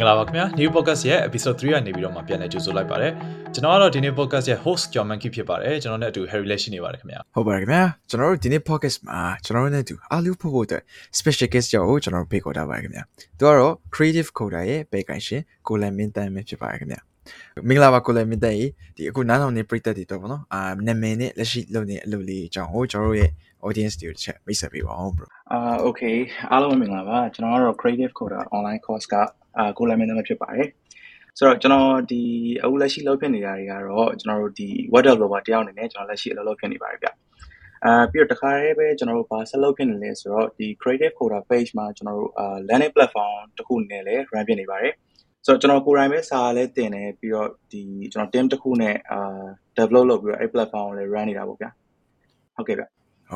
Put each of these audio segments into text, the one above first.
င်္ဂလာပါခင်ဗျာ New Podcast ရဲ့ episode 3ကနေပြီးတော့မှပြန်လည်ကြိုဆိုလိုက်ပါတယ်ကျွန်တော်ကတော့ဒီနေ့ podcast ရဲ့ host John Monkey ဖြစ်ပါတယ်ကျွန်တော်နဲ့အတူ Harry လည်းရှိနေပါတယ်ခင်ဗျာဟုတ်ပါတယ်ခင်ဗျာကျွန်တော်တို့ဒီနေ့ podcast မှာကျွန်တော်တို့နဲ့အတူအားလုံးဖို့ဖို့အတွက် special guest ကြောင့်ကျွန်တော်တို့ဖိတ်ခေါ်ထားပါတယ်ခင်ဗျာသူကတော့ creative coder ရဲ့ဘယ်ကိုင်ရှင်ကိုလန်မင်းတန်းပဲဖြစ်ပါတယ်ခင်ဗျာမင်္ဂလာပါကိုလည်းမင်းတဲ့ဒီအခုနားထောင်နေပရိသတ်တွေတော့ဗောနော်အာနာမည်နဲ့လက်ရှိလုပ်နေအလုပ်လေးအကြောင်းကိုကျွန်တော်တို့ရဲ့ audience တွေတစ်ချက်မိတ်ဆက်ပေးပါအောင် bro အာ okay အားလုံးမင်္ဂလာပါကျွန်တော်ကတော့ creative coder online course ကအာကိုလည်းမင်းသမီးဖြစ်ပါတယ်ဆိုတော့ကျွန်တော်ဒီအခုလက်ရှိလုပ်ဖြစ်နေတာတွေကတော့ကျွန်တော်တို့ဒီ web developer တယောက်အနေနဲ့ကျွန်တော်လက်ရှိအလုပ်လုပ်ဖြစ်နေပါတယ်ဗျအာပြီးတော့တခါတည်းပဲကျွန်တော်တို့ဘာဆက်လုပ်ဖြစ်နေလဲဆိုတော့ဒီ creative coder page မှာကျွန်တော်တို့အာ learning platform တစ်ခုနဲ့လည်း run ဖြစ်နေပါတယ်ဆိုတော့ကျွန်တော်ကိုယ်တိုင်ပဲစာလည်းတင်တယ်ပြီးတော့ဒီကျွန်တော် team တစ်ခုနဲ့အာ develop လုပ်ပြီးတော့အဲ့ platform ကိုလည်း run နေတာပေါ့ဗျာဟုတ်ကဲ့ဗျ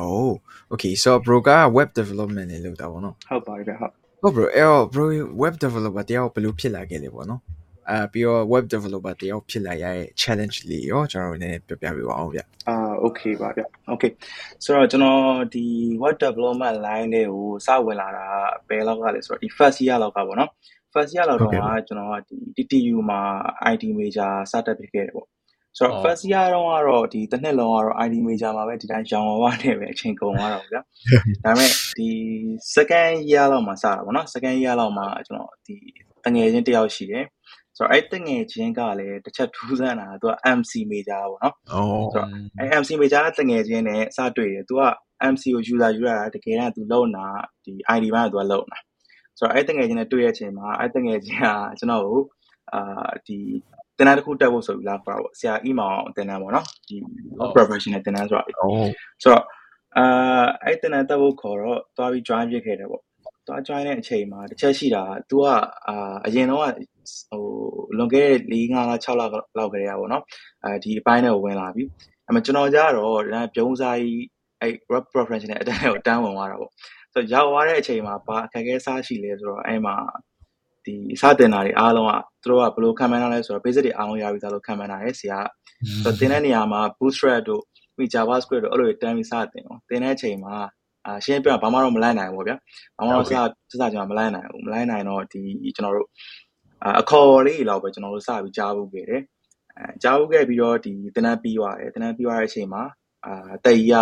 Oh okay so bro က web development နဲ့လုပ်တာပေါ့နော်ဟုတ်ပါတယ်ဗျဟုတ်ဟုတ် bro အဲ့တော့ bro web developer တယောက်ဘယ်လိုဖြစ်လာခဲ့လဲပေါ့နော်အာပြီးတော့ web developer တယောက်ဖြစ်လာရတဲ့ challenge လေးရောကျွန်တော်တို့နည်းနည်းပြောပြပေးပါအောင်ဗျအာ okay ပါဗျ okay ဆိုတော့ကျွန်တော်ဒီ web development line တွေကိုစဝင်လာတာဘယ်လောက်ကလဲဆိုတော့ဒီ first year လောက်ကပေါ့နော် first year လောက်တော့ကကျွန်တော်ကဒီ TTU မှာ IT major စတက်ဖြစ်ခဲ့တယ်ပေါ့ ဆိုတော့ first year တော့ကတော့ဒီတစ်နှစ်လုံးကတော့ ID major မှာပဲဒီတိုင်းရောင်ဝါးနဲ့ပဲအချိန်ကုန်သွားတော့ဗျာဒါပေမဲ့ဒီ second year လောက်မှာစတာပေါ့နော် second year လောက်မှာကျွန်တော်ဒီတငယ်ချင်းတယောက်ရှိတယ်ဆိုတော့အဲ့တငယ်ချင်းကလည်းတစ်ချက်ထူးဆန်းတာသူက MC major ပေါ့နော်။အော်ဆိုတော့အဲ့ MC major ကတငယ်ချင်းနဲ့စတွေ့တယ်။ तू က MC ကို user ယူရတာတကယ်က तू လုံတာဒီ ID ဘန်းက तू ကလုံတာ။ဆိုတော့အဲ့တငယ်ချင်းနဲ့တွေ့ရတဲ့အချိန်မှာအဲ့တငယ်ချင်းကကျွန်တော်ကိုအာဒီ တင်တန်းတစ်ခုတက်ဖို့ဆိုပြီးလာပါပေါ့ဆရာအီမောင်တင်တန်းပေါ့နော်ဒီ professional တင်တန်းဆိုတာ။အော်ဆိုတော့အာအဲ့တင်တန်းတက်ဖို့ခေါ်တော့သွားပြီး join ဖြစ်ခဲ့တယ်ပေါ့။သွား join တဲ့အချိန်မှာတစ်ချက်ရှိတာ तू ကအာအရင်တော့ဟိုလွန်ခဲ့တဲ့၄၅လ6လလောက်ကလေးอ่ะဗောနော်အဲဒီအပိုင်းနဲ့ဝင်လာပြီအဲ့မှာကျွန်တော်ကြတော့ဒါပြုံးစားကြီးအဲ့ web preference နဲ့အတန်းကိုတန်းဝင်သွားတာဗောဆိုတော့ရောက်သွားတဲ့အချိန်မှာဘာအခက်အခဲစားရှိလဲဆိုတော့အဲ့မှာ ဒီစတင်တာတွေအားလုံးကသူတို့ကဘယ်လိုခံမှန်းတာလဲဆိုတော့ basic တွေအားလုံးရပြီသားလို့ခံမှန်းတာရဲ့ဆရာဆိုတော့သင်တဲ့နေရာမှာ bootstrap တို့ပြီး javascript တို့အဲ့လိုတန်းပြီးစတင်အောင်သင်တဲ့အချိန်မှာအာရှင်းပြဘာမှတော့မလိုက်နိုင်ဘူးဗျာဘာမှတော့စစစကျွန်တော်မလိုက်နိုင်ဘူးမလိုက်နိုင်တော့ဒီကျွန်တော်တို့အခေါ်လေးလောက်ပဲကျွန်တော်တို့စပြီးကြားဖို့ခဲ့တယ်အဲကြားဖို့ခဲ့ပြီးတော့ဒီတနန်းပြီးသွားတယ်တနန်းပြီးသွားတဲ့အချိန်မှာအာတည်ရ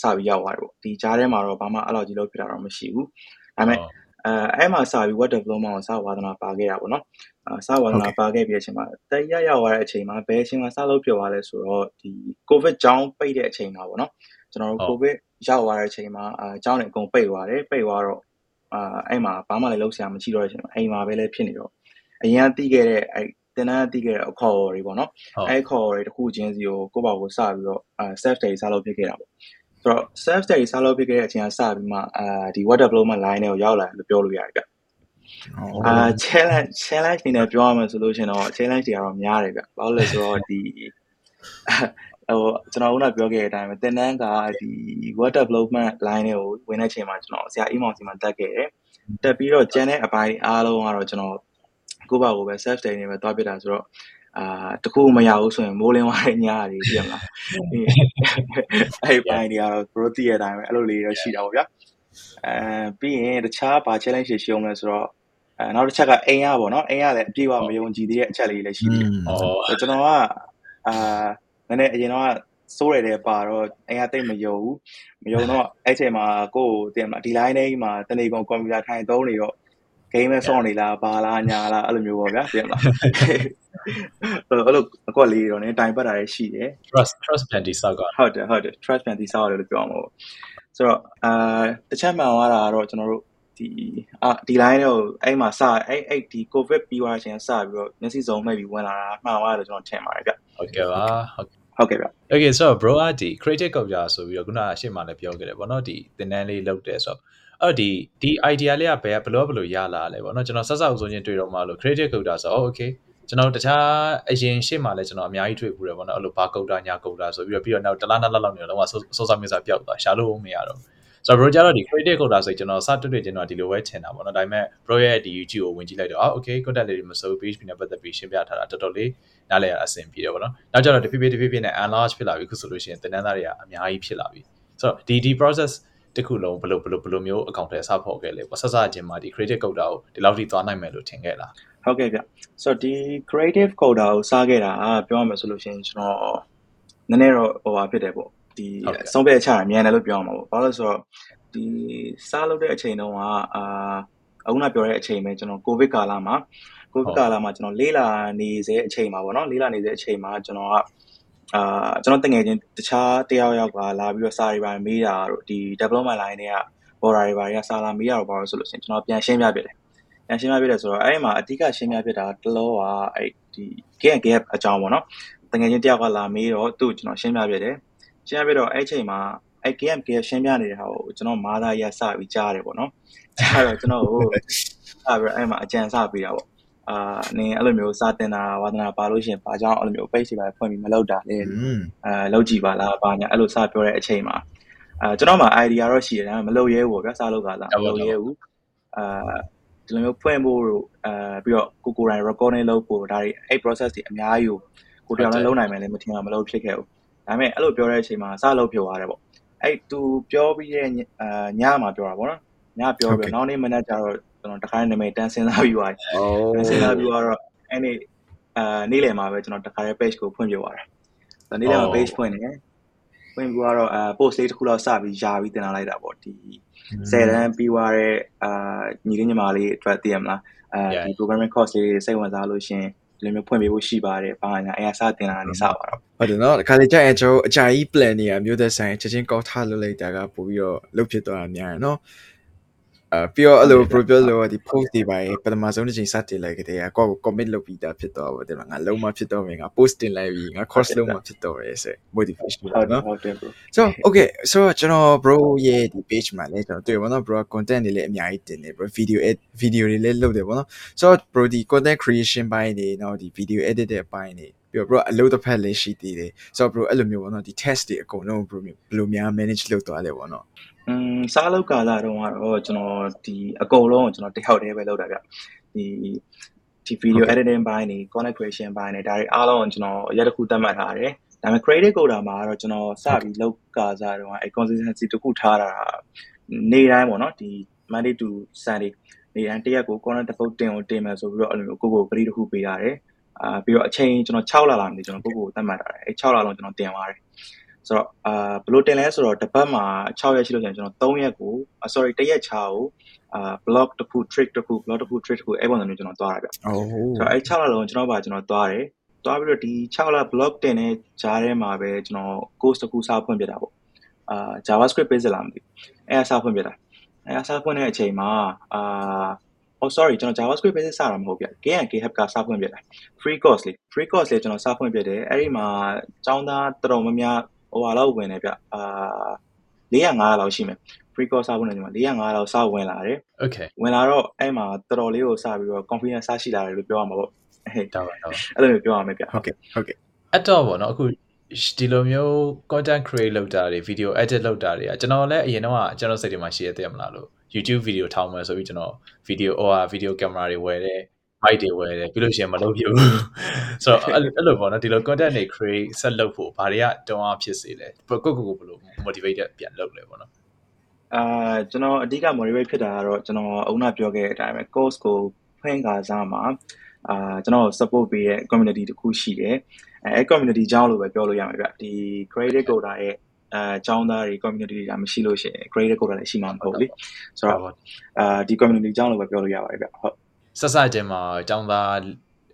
စပြီးရောက်သွားတယ်ပေါ့ဒီကြားထဲမှာတော့ဘာမှအဲ့လောက်ကြီးလောက်ဖြစ်တာတော့မရှိဘူးဒါပေမဲ့ အဲအဲ့မှာစပြီး web development ကိုစဝါသနာပါခဲ့တာပေါ့နော်အစဝါသနာပါခဲ့ပြီးတဲ့အချိန်မှာတည်ရရောက်သွားတဲ့အချိန်မှာဘယ်အချိန်မှာစလုပ်ပြသွားလဲဆိုတော့ဒီ covid ကြောင်းပိတ်တဲ့အချိန်မှာပေါ့နော်ကျွန်တော်တို့ covid ရောက်သွားတဲ့အချိန်မှာအကြောင်းတွေအကုန်ပိတ်သွားတယ်ပိတ်သွားတော့အာအဲ့မှာဘာမှလည်းလုပ်ဆရာမရှိတော့တဲ့အချိန်မှာအိမ်မှာပဲလည်းဖြစ်နေတော့အရင်ကတီးခဲ့တဲ့အဲတင်တန်းတီးခဲ့တဲ့အခေါ်တွေပေါ့နော်အဲခေါ်တွေတစ်ခုချင်းစီကိုကိုယ့်ဘာကိုစပြီးတော့အဲ self study စလုပ်ဖြစ်ခဲ့တာပေါ့ ဆိုတော့ self study စလုပ်ဖြစ်ခဲ့တဲ့အချိန်ကစပြီးမှအာဒီ web development line တွေကိုရောက်လာလို့ပြောလို့ရတယ်ဗျအာ challenge challenge နေနဲ့ပြောရမယ်ဆိုလို့ရှင်တော့ challenge တွေကတော့များတယ်ဗျဘာလို့လဲဆိုတော့ဒီဟိုကျွန်တော်ကပြောခဲ့တဲ့အတိုင်းပဲတင်တန်းကဒီ web development line တွေကိုဝင်တဲ့အချိန်မှာကျွန်တော်ဆရာအီးမောင်စီမှာတက်ခဲ့တယ်တက်ပြီးတော့ကျန်တဲ့အပိုင်းအားလုံးကတော့ကျွန်တော်ကိုယ့်ဘာကိုပဲ self study နဲ့ပဲသွားပြတာဆိုတော့ အာတခုမရဘူးဆိုရင်မိုးလင်းသွားတဲ့ညတွေပြည့်မလားအဲ့ပိုင်းတွေကတော့ bro တည်ရတိုင်းပဲအဲ့လိုလေးတော့ရှိတာပေါ့ဗျာအဲပြီးရင်တခြားဘာ challenge တွေရှိအောင်လဲဆိုတော့အဲနောက်တစ်ချက်ကအိမ်ရပေါ့နော်အိမ်ရလည်းအပြည့်အဝမယုံကြည်သေးတဲ့အချက်လေးလည်းရှိသေးတယ်။ကျွန်တော်ကအာနည်းနည်းအရင်တော့စိုးရတဲ့ပါတော့အိမ်ကတိတ်မယုံဘူးမယုံတော့အဲ့ချိန်မှာကိုယ့်ကိုတင်မှာဒီ line ထဲမှာတနေကုန်ကွန်ပျူတာထိုင်သုံးနေတော့ game ပဲစောင့်နေလားဘာလားညာလားအဲ့လိုမျိုးပေါ့ဗျာပြင်လားအဲ့လိုအကွက်လေးတော့ねတိုင်ပတ်တာလည်းရှိတယ် trust trust panty ဆောက်ကဟုတ်တယ်ဟုတ်တယ် trust panty ဆောက်ရတယ်လို့ပြောမှာပေါ့ဆိုတော့အာတခြားမှန်သွားတာကတော့ကျွန်တော်တို့ဒီအာဒီ line ကိုအဲ့မှာစအဲ့အဲ့ဒီ covid ပြီးသွားခြင်းစပြီးတော့မျက်စိစုံမှိတ်ပြီးဝင်လာတာမှန်သွားတယ်ကျွန်တော်ထင်ပါတယ်ဗျဟုတ်ကဲ့ပါဟုတ်ဟုတ်ကဲ့ဗျ Okay so bro อ่ะဒီ creative culture ဆိုပြီးတော့ခုနအရှိမလည်းပြောခဲ့တယ်ဗောနော်ဒီသင်တန်းလေးလုပ်တယ်ဆိုတော့ အဲ့ဒီဒီ idea လေးကဘယ်ဘလို့ဘလို့ရလာလဲပေါ့နော်ကျွန်တော်ဆက်ဆောက်ဆိုချင်းတွေ့တော့မှလို့ creative coder ဆိုတော့ okay ကျွန်တော်တခြားအရင်ရှေ့မှာလည်းကျွန်တော်အများကြီးတွေ့ဘူးတယ်ပေါ့နော်အဲ့လိုဘာကုတ်တာညာကုတ်တာဆိုပြီးတော့ပြီးတော့နောက်တလားနှစ်လောက်လောက်နေတော့လုံးဝစောစောမျိုးစားပျောက်သွားရှာလို့မရတော့ဆိုတော့ bro ကျတော့ဒီ creative coder ဆိုကျွန်တော်စတွေ့တွေ့ကျွန်တော်ဒီလိုပဲထင်တာပေါ့နော်ဒါပေမဲ့ bro ရဲ့ဒီ YouTube ကိုဝင်ကြည့်လိုက်တော့အာ okay content လေးတွေမစိုး PHP နဲ့ပတ်သက်ပြီးရှင်းပြထားတာတော်တော်လေးနားလည်ရအဆင်ပြေတယ်ပေါ့နော်နောက်ကျတော့တဖြည်းဖြည်းတဖြည်းဖြည်းနဲ့ enlarge ဖြစ်လာပြီခုဆိုလို့ရှိရင်သင်တန်းသားတွေကအများကြီးဖြစ်လာပြီဆိုတော့ဒီဒီ process တခုလုံးဘယ်လိုဘယ်လိုဘယ်လိုမျိုးအကောင့်ထဲစဖော်ခဲ့လဲပေါ့ဆက်စချင်းမှာဒီ creative coder ကိုဒီလောက်ထိသွားနိုင်မယ်လို့ထင်ခဲ့လားဟုတ်ကဲ့ဗျဆိုတော့ဒီ creative coder ကိုစားခဲ့တာပြောရမယ်ဆိုလို့ရှိရင်ကျွန်တော်နည်းနည်းတော့ဟိုပါဖြစ်တယ်ပေါ့ဒီဆုံးဖြတ်ချတာမြန်တယ်လို့ပြောရမှာပေါ့ဘာလို့လဲဆိုတော့ဒီစားလုပ်တဲ့အချိန်တုန်းကအာအခုနပြောတဲ့အချိန်ပဲကျွန်တော်ကိုဗစ်ကာလမှာကိုဗစ်ကာလမှာကျွန်တော်လေးလာနေစေအချိန်မှာပေါ့နော်လေးလာနေစေအချိန်မှာကျွန်တော်က အာကျွန်တော်တငယ်ချင်းတခြားတယောက်ယောက်ကလာပြီးတော့စာတွေပါမေးတာတို့ဒီ development line တွေက border တွေပါတွေကစာလာမေးရတော့ဘာလို့ဆိုလို့ရှိရင်ကျွန်တော်ပြန်ရှင်းပြပြတယ်ပြန်ရှင်းပြပြတယ်ဆိုတော့အဲ့ဒီမှာအဓိကရှင်းပြပြတာတလောကအဲ့ဒီ gap gap အကြောင်းပေါ့နော်တငယ်ချင်းတယောက်ကလာမေးတော့သူ့ကျွန်တော်ရှင်းပြပြတယ်ရှင်းပြပြတော့အဲ့ချိန်မှာအဲ့ game game ရှင်းပြနေတဲ့ဟာကိုကျွန်တော်မာသားရစပြီးကြားတယ်ပေါ့နော်ကြားတော့ကျွန်တော်ကိုစပြီးအဲ့မှာအကြံစပေးတာပေါ့ အာနင်အဲ့လိုမျိုးစတင်တာဝါသနာပါလို့ရှင်ဘာကြောင့်အဲ့လိုမျိုး page တွေပါဖွင့်ပြီးမလုပ်တာလဲအဲလုပ်ကြည့်ပါလားဘာညာအဲ့လိုစပြောတဲ့အချိန်မှာအာကျွန်တော်မှာ idea တော့ရှိတယ်ဒါပေမဲ့မလုပ်ရဲဘူးဗျာစလုပ်တာလားမလုပ်ရဲဘူးအာဒီလိုမျိုးဖွင့်ဖို့တို့အာပြီးတော့ကိုကိုတိုင်း recording လုပ်ဖို့ဒါတွေအဲ့ process တွေအများကြီးကိုကိုတယောက်လည်းလုပ်နိုင်မယ်လည်းမထင်တာမလုပ်ဖြစ်ခဲ့ဘူးဒါပေမဲ့အဲ့လိုပြောတဲ့အချိန်မှာစလုပ်ဖြစ်သွားတယ်ပေါ့အဲ့သူပြောပြီးတဲ့အာညမှာပြောတာပေါ့နော်ညပြောပြီးနောက်နေ့မနက်ကျတော့ ကျွန်တော်တခါနာမည်တန်းစဉ်းစားပြီးသွားတယ်။တန်းစဉ်းစားပြီးတော့အဲ့နေ့အာနေ့လယ်မှာပဲကျွန်တော်တခါရဲ့ page ကိုဖွင့်ပြသွားတယ်။နေ့လယ်မှာ page ဖွင့်နေဖွင့်ပြီးတော့အာ post လေးတစ်ခုလောက်စပြီးယာပြီးတင်လာလိုက်တာပေါ့ဒီ10တန်းပြီးသွားတဲ့အာညီလေးညီမလေးအတွက်သိရမလားအာဒီ programming course လေးစိတ်ဝင်စားလို့ရှင်ဒီလိုမျိုးဖွင့်ပေးဖို့ရှိပါတယ်ဘာညာအဲအစတင်လာနေစပါတော့ဟုတ်တယ်နော်ခါလေကြာရင်ကျွန်တော်အကြာကြီး plan နေရမျိုးသက်ဆိုင်ချက်ချင်းကောက်ထားလုပ်လိုက်တာကပို့ပြီးတော့လုပ်ဖြစ်သွားတာများတယ်နော် အဲပြီးတော့အဲ့လို pro ပြောလို့ဒီ post တွေပါပထမဆုံးတစ်ချိန်စတင်လိုက်ကြတဲ့ကိုကို commit လုပ်ပြီးသားဖြစ်တော့တယ်ငါလုံးမဖြစ်တော့မယ်ငါ post တင်လိုက်ပြီးငါ course လုံးမဖြစ်တော့ရဲဆို motivation ဟုတ်တယ်ဟုတ်တယ် bro so okay so ကျွန်တော် bro ရဲ့ဒီ page မှာလည်းကျွန်တော်တွေ့ပါတော့ bro content တွေလည်းအများကြီးတင်တယ် bro video edit video တွေလည်းလုပ်တယ်ပေါ့နော် so bro ဒီ content creation ဘိုင်းတွေနော်ဒီ video edit တဲ့ဘိုင်းတွေ ပြီးတော့ bro အလုပ်တစ်ဖက်လည်းရှိသေးတယ်ဆိုတော့ bro အဲ့လိုမျိုးပေါ့နော်ဒီ test တွေအကုန်လုံး bro ဘယ်လိုများ manage လုပ်သွားလဲပေါ့နော်อืมစားလောက်ကာလတုန်းကတော့ကျွန်တော်ဒီအကုန်လုံးကိုကျွန်တော်တယောက်တည်းပဲလုပ်တာဗျဒီဒီ video editing ဘိုင်းနေ content creation ဘိုင်းနေဒါတွေအားလုံးကျွန်တော်ရက်တစ်ခုသတ်မှတ်ထားတယ်ဒါပေမဲ့ creative coder မှာတော့ကျွန်တော်စပြီးလောက်ကာစားတုန်းကအဲ consistency တစ်ခုထားတာနေ့တိုင်းပေါ့နော်ဒီ Monday to Sunday နေ့တိုင်းတရက်ကို content တစ်ပုတ်တင်ကိုတင်မယ်ဆိုပြီးတော့အဲ့လိုမျိုးကိုကိုဂရီတစ်ခုပေးရတယ် အာပြီးတော့အချိန်ကျွန်တော်6လလာနေကျွန်တော်ကိုကိုသတ်မှတ်ထားတယ်အဲ6လလုံးကျွန်တော်တင်သွားတယ်ဆိုတော့အာဘယ်လိုတင်လဲဆိုတော့တစ်ပတ်မှာ6ရက်ရှိလို့ဆိုရင်ကျွန်တော်3ရက်ကို sorry တစ်ရက်ချာကိုအာ block တစ်ခု trick တစ်ခု block တစ်ခု trick တစ်ခုအဲ့ပုံစံမျိုးကျွန်တော်သွားတာဗျ။အိုးဆိုတော့အဲ့6လလုံးကျွန်တော်ပါကျွန်တော်သွားတယ်။သွားပြီးတော့ဒီ6လ block တင်တဲ့ဂျားထဲမှာပဲကျွန်တော် course တစ်ခုစဖွင့်ပြတာပေါ့။အာ JavaScript ပေးစလားမသိဘူး။အဲ့အစဖွင့်ပြတာ။အဲ့အစဖွင့်တဲ့အချိန်မှာအာ oh sorry ကျွန်တော် JavaScript basic စတာမဟုတ်ဗျ။ GitHub GitHub ကစဖွင့်ပြတာ။ free course လေး free course လေးကျွန်တော်စဖွင့်ပြတယ်။အဲ့ဒီမှာចောင်းသားတော်တော်များများဟိုဟာလောက်ဝင်တယ်ဗျအာ400 500လောက်ရှိမယ် free course စဖို့နေဒီမှာ400 500လောက်စဝင်လာတယ် okay ဝင်လာတော့အဲ့မှာတော်တော်လေးကိုစပြီးတော့ confidence စရှိလာတယ်လို့ပြောရမှာပေါ့ဟဲ့တောက်ပါတော့အဲ့လိုမျိုးပြောရမယ်ဗျဟုတ်ကဲ့ဟုတ်ကဲ့အဲ့တော့ဗောနော်အခုဒီလိုမျိုး content create လုပ်တာတွေ video edit လုပ်တာတွေကကျွန်တော်လည်းအရင်တော့ကျွန်တော်စိတ်ထဲမှာရှိရတဲ့မလားလို့ YouTube video ထောင်မယ်ဆိုပြီးကျွန်တော် video or video camera တွေဝယ်တယ် mic တွေဝယ်တယ်ပြီးလို့ရှိရင်မလုပ်ပြဘူးဆိုတော့အဲ့လိုပေါ့နော်ဒီလို content တွေ create ဆက်လုပ်ဖို့ဘာတွေကတွန်းအားဖြစ်စေလဲကိုကိုကိုဘယ်လို motivated ပြန်လုပ်လဲပေါ့နော်အာကျွန်တော်အဓိက motivate ဖြစ်တာကတော့ကျွန်တော်အုံနာပြောခဲ့တဲ့အတိုင်းပဲ course ကိုဖွင့်ကားစားမှာအာကျွန်တော် support ပေးတဲ့ community တခုရှိတယ်အဲ community အကြောင်းလို့ပဲပြောလို့ရမှာဗျဒီ creative coder ရဲ့ အဲအကြောင်းသားတွေ community တွေကမရှိလို့ရှိရင် creative coder လည်းရှိမှာမဟုတ်လေဆိုတော့အာဒီ community အကြောင်းလို့ပဲပြောလို့ရပါတယ်ဗျဟုတ်ဆက်စချင်းမှာအကြောင်းသား